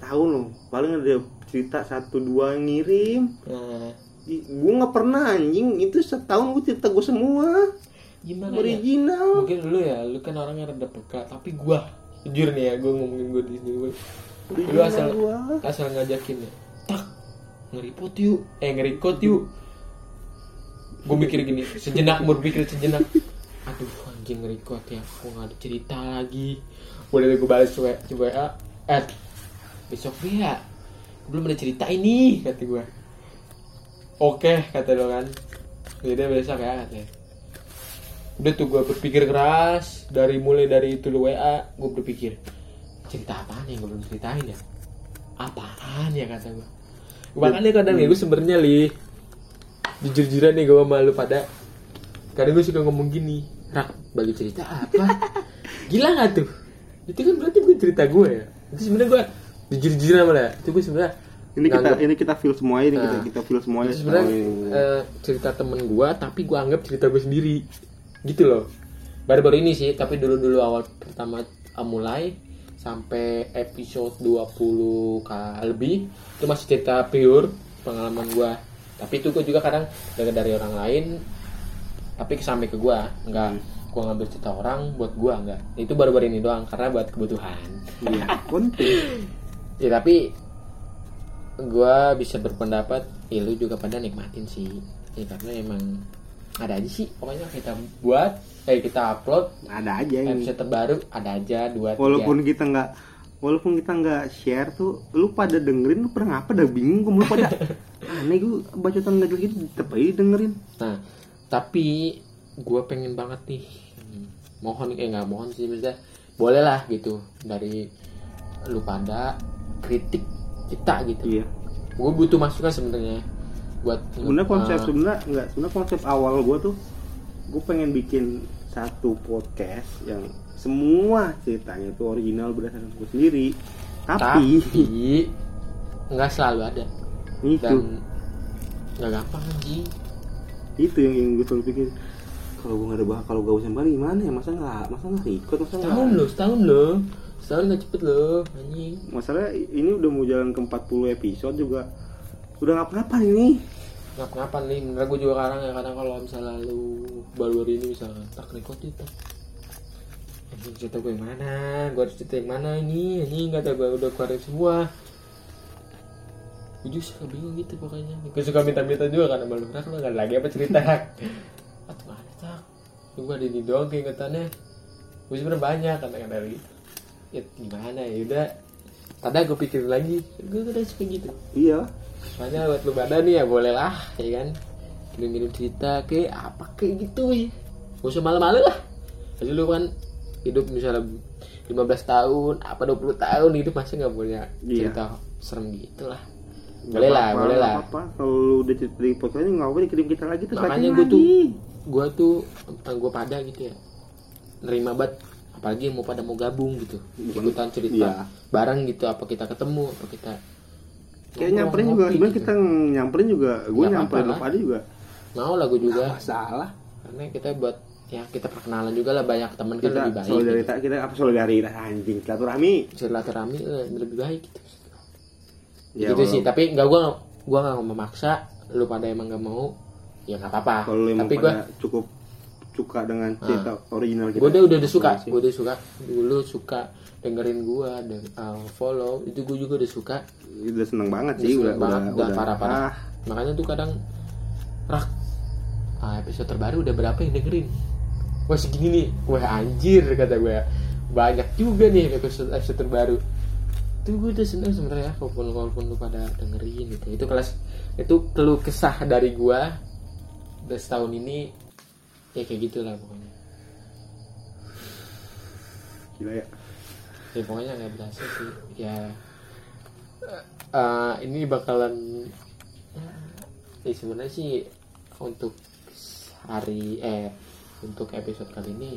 setahun loh. Paling ada cerita satu dua ngirim. Nah. Gue nggak pernah anjing. Itu setahun gue cerita gue semua. Gimana ya? Original. Mungkin lu ya lu kan orangnya rada peka. Tapi gua jujur nih ya gua ngomongin gua di sini gua. Lu asal gua. asal ngajakin ya. Tak ngeripot yuk. Eh ngerikot yuk. Gue mikir gini sejenak gue berpikir sejenak. Aduh anjing ngerikot ya. Aku nggak ada cerita lagi. Boleh gue balas coba coba ya eh besok ya belum ada cerita ini kata gue oke kata lo kan. Jadi besok ya katanya udah tuh gue berpikir keras dari mulai dari itu lu WA gue berpikir cerita apaan yang gue belum ceritain ya? Apaan ya kata gue makanya kadang ya gue sebenarnya li jujur-jujuran nih gue malu pada. Kadang gue suka ngomong gini rak bagi cerita apa? Gila gak tuh? Itu kan berarti gue cerita gue ya? Itu sebenarnya gue jujur-jujuran malah itu gue sebenarnya ini kita nganggep- ini kita feel semua ini kita Nah. kita feel semua itu sebenarnya eh, cerita temen gue tapi gue anggap cerita gue sendiri. Gitu loh. Baru-baru ini sih tapi dulu-dulu awal pertama mulai sampai episode 20 kali lebih itu masih cerita pure pengalaman gue tapi itu gue juga kadang dengar dari orang lain tapi sampai ke gue nggak gue ngambil cerita orang buat gue nggak. Itu baru-baru ini doang karena buat kebutuhan. Iya penting ya tapi gua bisa berpendapat ya lu juga pada nikmatin sih. Ya karena emang ada aja sih pokoknya kita buat eh kita upload ada aja yang episode terbaru ada aja dua tiga. Walaupun kita nggak walaupun kita nggak share tuh lu pada dengerin lu pernah ngapa dah bingung kamu lu pada aneh gue bacotan nggak gitu tetep aja dengerin. Nah tapi gua pengen banget nih mohon eh nggak mohon sih misalnya boleh lah gitu dari lu pada kritik kita gitu. Iya. Gue butuh masukan sebenarnya buat sebenarnya konsep eh, sebenarnya nggak sebenarnya konsep awal gue tuh gue pengen bikin satu podcast yang semua ceritanya itu original berdasarkan gue sendiri. Tapi, tapi nggak selalu ada. Itu. Dan nggak gampang anjing. Itu yang, yang gue selalu pikir. Kalau gue nggak ada bah kalau gak usah balik gimana ya? Masa nggak masa nggak ikut masa setahun nggak loh setahun loh setahun nggak cepet loh anjing. Masalah ini udah mau jalan ke 40 episode juga. Udah ngapa-ngapa ini? Ngap ngapan nih bener gue juga kadang ya kadang kalau misalnya lu baru baru ini misalnya tak record itu anjing cerita gue yang mana? Gue harus cerita yang mana ini? Anjing nggak ada gue udah keluarin semua. Gue juga suka bingung gitu pokoknya. Gue suka minta-minta juga kan sama lu "Rak, lu ada lagi apa cerita. Atau mana tak? Gue ada ini doang keingetannya. Gue sebenarnya banyak kadang-kadang gitu ya gimana ya udah. Pada gue pikirin lagi. Gue udah suka gitu. Iya. Makanya buat lu badan nih ya boleh lah ya kan? Kirim-kirim cerita ke apa kayak gitu ya Gak usah malu-malu lah. Jadi lu kan hidup misalnya 15 tahun apa 20 tahun hidup masih nggak punya Iya. cerita serem gitu lah. Boleh lah boleh lah. apa kalau lu udah cerita di podcast ini nggak apa dikirim kita lagi terus makanya gue tuh gue tuh tentang gue pada gitu ya. Nerima banget apalagi yang mau pada mau gabung gitu Bukan- ikutan cerita iya. bareng gitu apa kita ketemu apa kita kayak nyamperin juga sebenarnya gitu. kita nyamperin juga? Gue Nggak nyamperin apa-apa lu pada juga. Mau lah gue juga. Masalah. Karena kita buat ya kita perkenalan juga lah banyak teman kan kita lebih baik solidaritas kita apa solidaritas anjing silaturahmi. Gitu. silaturahmi eh, lebih baik gitu. Ya, gitu sih tapi nggak gue gue nggak mau memaksa lu pada emang nggak mau ya nggak apa-apa. Kalau tapi gue cukup suka dengan cerita original kita. Gue udah udah, udah suka Iya gue udah suka. Dulu suka dengerin gue dan uh, follow itu gue juga udah suka. Udah seneng banget Udah sih udah banget, udah udah. parah-parah. ah, makanya tuh kadang rak ah, episode terbaru udah berapa yang dengerin? Wah segini nih. Wah anjir kata gue banyak juga nih episode episode terbaru. Itu gue udah seneng sebenarnya walaupun walaupun lu pada dengerin gitu. Itu kelas itu keluh kesah dari gue udah setahun ini ya kayak gitulah pokoknya. Gila ya. Ya pokoknya nggak berasa sih. Ya eh, ini bakalan ya sebenarnya sih untuk hari eh untuk episode kali ini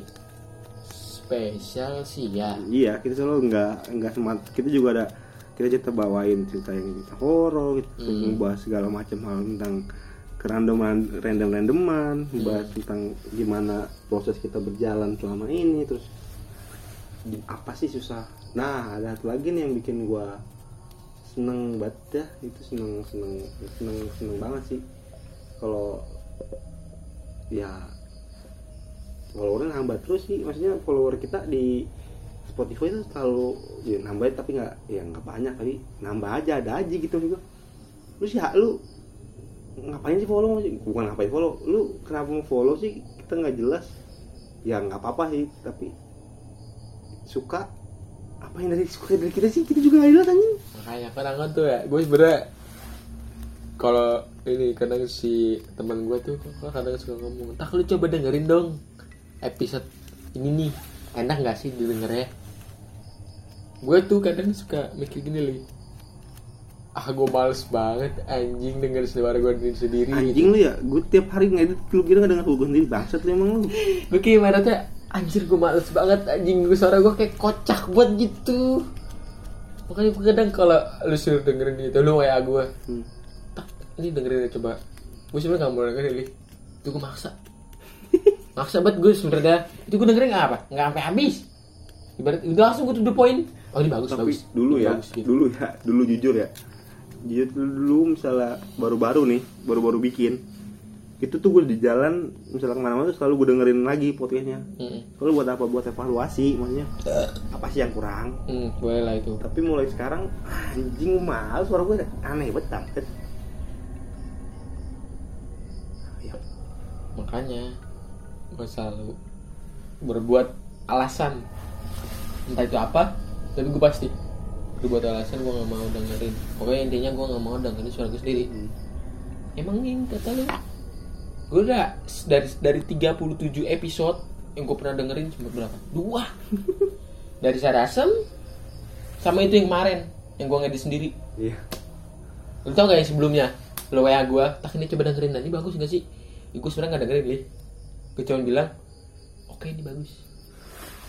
spesial sih ya. Iya kita selalu nggak nggak semat kita juga ada kita cerita bawain cerita yang kita horor kita Hmm. membahas segala macam hal tentang kerandoman random randoman membahas tentang gimana proses kita berjalan selama ini terus apa sih susah. Nah ada satu lagi nih yang bikin gua seneng banget ya itu seneng seneng seneng seneng banget sih. Kalau ya followernya nambah terus sih maksudnya follower kita di Spotify itu selalu ya nambah tapi nggak ya nggak banyak tapi nambah aja ada aja gitu juga sih hak lu ngapain sih follow? Bukan ngapain follow. Lu kenapa mau follow sih? Kita nggak jelas. Ya nggak apa-apa sih tapi suka? Apa yang dari suka dari kita sih? Kita juga nggak jelas anjing. Makanya kadang kan tuh ya gue sebenernya kalau ini kadang si teman gue tuh kadang suka ngomong tak lu coba dengerin dong episode ini nih. Enak nggak sih didengarnya gue tuh kadang suka mikir gini li ah gue males banget anjing denger suara gue diri sendiri anjing lu ya gue tiap hari ngedit lu kira nggak dengar gue sendiri bangsat lu emang lu. Gue kayak ibaratnya anjir gue males banget anjing gue suara gue kayak kocak buat gitu. Makanya gue kadang kalau lu suruh dengerin gitu lu kayak gue Hmm. tak ini dengerin aja coba. Gue sebenarnya nggak mau dengerin li. Itu gue maksa. Maksa banget gue sebenarnya itu gue dengerin nggak apa? Nggak sampai habis. Ibarat udah langsung gue to the point. Oh ini bagus tapi bagus. dulu Ini ya bagus, gitu. dulu ya dulu jujur ya jujur dulu, dulu misalnya baru-baru nih baru-baru bikin. Itu tuh gue di jalan misalnya ke mana-mana tuh selalu gue dengerin lagi podcastnya. Mm-mm. Soalnya buat apa? Buat evaluasi maksudnya. Apa sih yang kurang? Hmm, boleh lah itu. Tapi mulai sekarang anjing males. Suara gue aneh banget banget ya. Makanya gue selalu berbuat alasan. Entah itu apa tapi gue pasti berbuat alasan gue nggak mau dengerin. Pokoknya intinya gue nggak mau dengerin suara gue sendiri. Emang ini kata lu? Gue udah dari dari 37 episode yang gue pernah dengerin cuma berapa? Dua. Dari Sarasem sama itu yang kemarin yang gue ngedit sendiri. Iya. Lu tau gak yang sebelumnya? Lu WA gue, tak ini coba dengerin ini bagus gak sih? Ya, gue sebenernya gak dengerin nih Gue cuma bilang Oke ini bagus.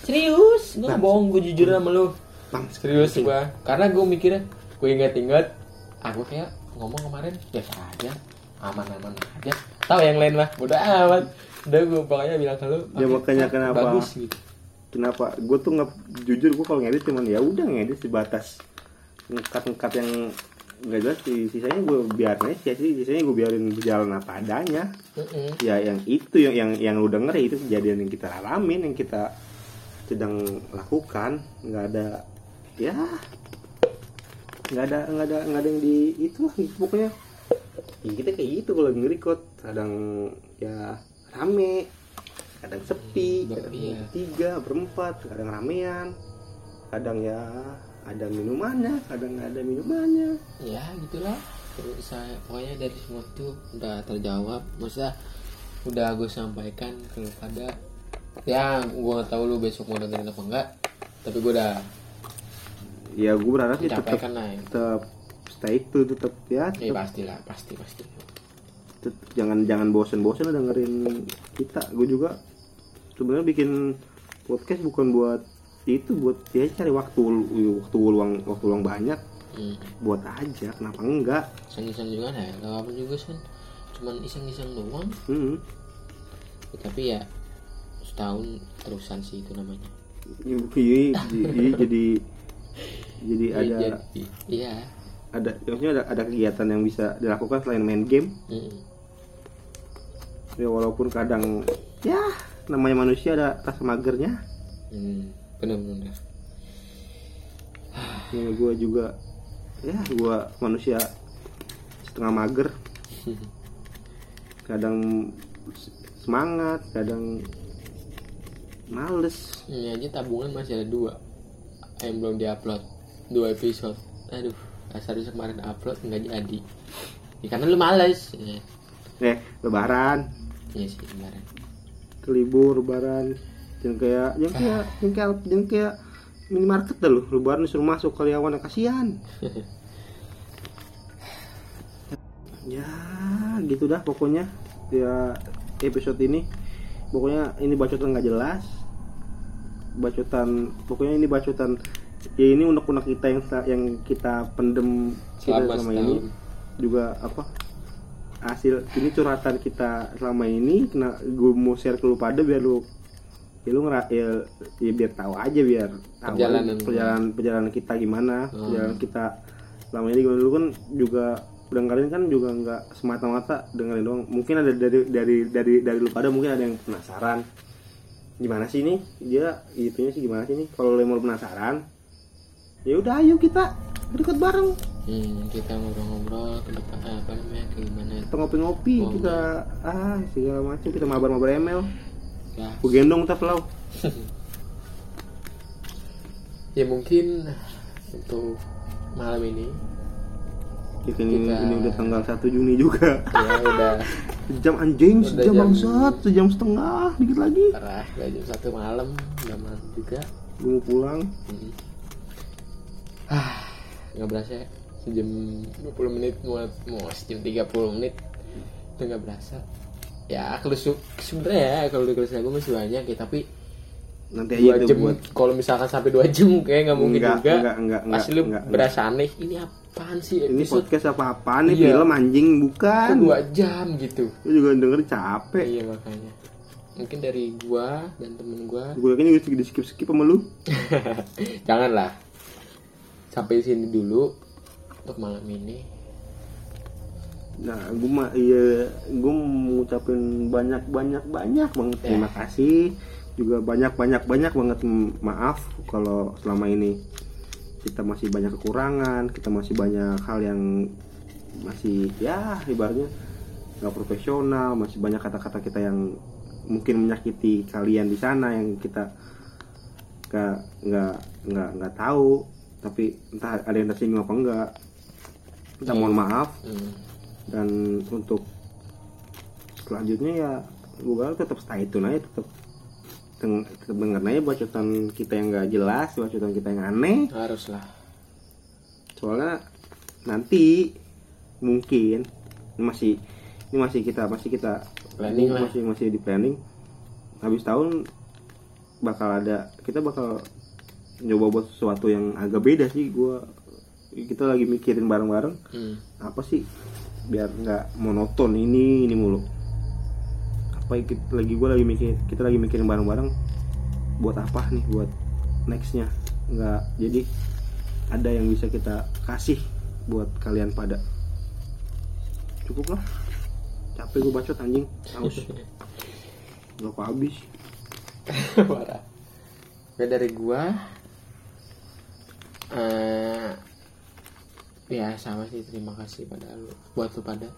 Serius? Gue gak bohong, gue jujur sama lu bang Serius gue Karena gue mikirnya Gue inget-inget Aku kayak ngomong kemarin Biasa aja Aman-aman aja. Tahu yang lain mah Udah amat. Udah gue pokoknya bilang ke lu Ya, "Oke, makanya kenapa- Bagus gitu. kenapa? Gue tuh nggak jujur gue kalau ngedit cuman ya udah ngedit sebatas ngekat yang nggak jelas. Sih sisanya gue biarin aja sih sisanya gue biarin berjalan apa adanya. Mm-mm. ya yang itu yang yang yang lu denger ya itu kejadian yang kita alamin yang kita sedang lakukan. Nggak ada ya. Nggak ada nggak ada nggak ada yang di itu lah gitu, pokoknya. Ya kita kayak gitu kalau nge-record. Kadang ya rame. Kadang sepi Hmm, kadang iya. tiga berempat kadang ramean. Kadang ya ada minumannya kadang nggak ada minumannya. Ya gitulah. Terus saya pokoknya dari semua itu udah terjawab. Maksudnya udah gue sampaikan ke lu pada ya gue nggak tahu lu besok mau dengerin apa enggak tapi gue udah ya gue berharap sih tetap ya. tetap stay itu tetap ya ya tetap pasti lah pasti pasti. Tet- jangan jangan bosen-bosen dengerin kita. Gue juga sebenarnya bikin podcast bukan buat itu buat ya cari waktu waktu luang waktu luang banyak. Hmm. buat aja kenapa enggak? Iseng-iseng juga nah gak apa juga kan cuman iseng-iseng doang. Hmm. Ya, tapi ya setahun terusan sih itu namanya. Iya, iya, jadi jadi Ya, ada jadi- iya. ada maksudnya ada ada kegiatan yang bisa dilakukan selain main game. Hmm. ya walaupun kadang ya namanya manusia ada rasa magernya. Hmm. bener-bener ya gue juga ya gue manusia setengah mager. Kadang semangat kadang males. Ini aja tabungan masih ada dua yang belum diupload. Dua episode. Aduh dasarnya kemarin upload nggak jadi. Ya, karena lu males. Ya, eh lebaran. Iya sih kemarin ke libur lebaran. Yang kayak yang kayak yang kayak yang kayak minimarket dah lu. Lebaran disuruh masuk karyawan kasihan. Ya gitu dah pokoknya. Ya episode ini. Pokoknya ini bacotan nggak jelas bacotan pokoknya ini bacotan ya ini unek-unek kita yang yang kita pendem kita selama selama ini. setahun. Juga apa hasil ini curhatan kita selama ini kena gue mau share ke lu pada biar lu ya lu ngera ya, ya biar tahu aja biar tahu Perjalanan. aja perjalanan perjalanan kita gimana Hmm. perjalanan kita selama ini gimana. Dulu kan juga dengerin kan juga nggak semata-mata dengerin doang. Mungkin ada dari dari dari dari lu pada mungkin ada yang penasaran gimana sih ini? Dia itunya sih gimana sih ini? Kalau lu mau penasaran ya udah ayo kita berdekat bareng. Hmm, kita ngobrol-ngobrol ke depan eh, apa namanya kayak gimana? Kita ngopi-ngopi Oh, kita ah segala macam kita mabar-mabar ML ya. Gue gendong tak lau. Ya mungkin untuk malam ini Ya, ini, Kita- ini udah tanggal 1 Juni juga ya udah Sejam anjing, Udah sejam jam- bangsat, sejam setengah, dikit lagi parah udah jam satu malam udah malam juga Gue mau pulang Hmm. Ah, nggak berasa ya. Sejam 20 menit mau mau sejam 30 menit itu nggak berasa. Ya kalau sebenarnya ya kalau di kelas aku masih banyak ya tapi Nanti dua aja jam itu buat kalau misalkan sampai dua jam kayak nggak mungkin Enggak, juga. enggak, enggak, enggak, Pasti lu enggak, berasa aneh. Ini apaan sih Ini episode podcast apa-apaan nih, Iya. film anjing, bukan kok dua jam gitu. Lu juga denger capek Iya makanya. Mungkin dari gua dan temen gua Gue yakin juga di skip-skip sama lu Janganlah. Sampai sini dulu untuk malam ini. Nah, gue mah iya, gue mau ngucapin banyak banyak banyak banget Ya. terima kasih, juga banyak banyak banyak banget maaf kalau selama ini kita masih banyak kekurangan, kita masih banyak hal yang masih ya ibaratnya nggak profesional, masih banyak kata-kata kita yang mungkin menyakiti kalian di sana yang kita nggak nggak nggak nggak tahu, tapi entah ada yang tersinggung apa enggak, kita mohon maaf Hmm. dan untuk selanjutnya ya gue tetap stay tune aja tetap aja bacotan kita yang nggak jelas bacotan kita yang aneh Haruslah. soalnya nanti mungkin ini masih ini masih kita masih kita Planning lah. masih masih di planning habis tahun bakal ada kita bakal nyoba buat sesuatu yang agak beda sih gua kita lagi mikirin bareng-bareng Hmm. apa sih biar nggak monoton ini ini mulu yang kita- lagi gue lagi mikir kita lagi mikirin bareng-bareng buat apa nih buat nextnya? Nggak jadi ada yang bisa kita kasih buat kalian pada. Cukup lah. Capek gue bacot anjing. Haus. Nggak kok habis. Oke dari gua eh ya sama sih. Terima kasih pada lu buat lu pada.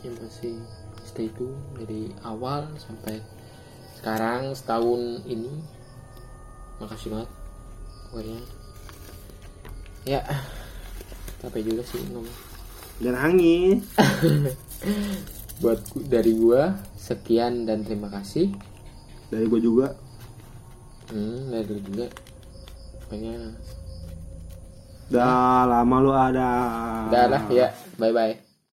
Yang masih stay tune dari awal sampai sekarang setahun ini. Makasih banget pokoknya. Ya capek juga sih ngomong. Dan nangis buat dari gua sekian dan terima kasih. Dari gue juga. Hmm, dari lu juga. Pokoknya. Dah lama lu ada. Udah lah ya. Bye bye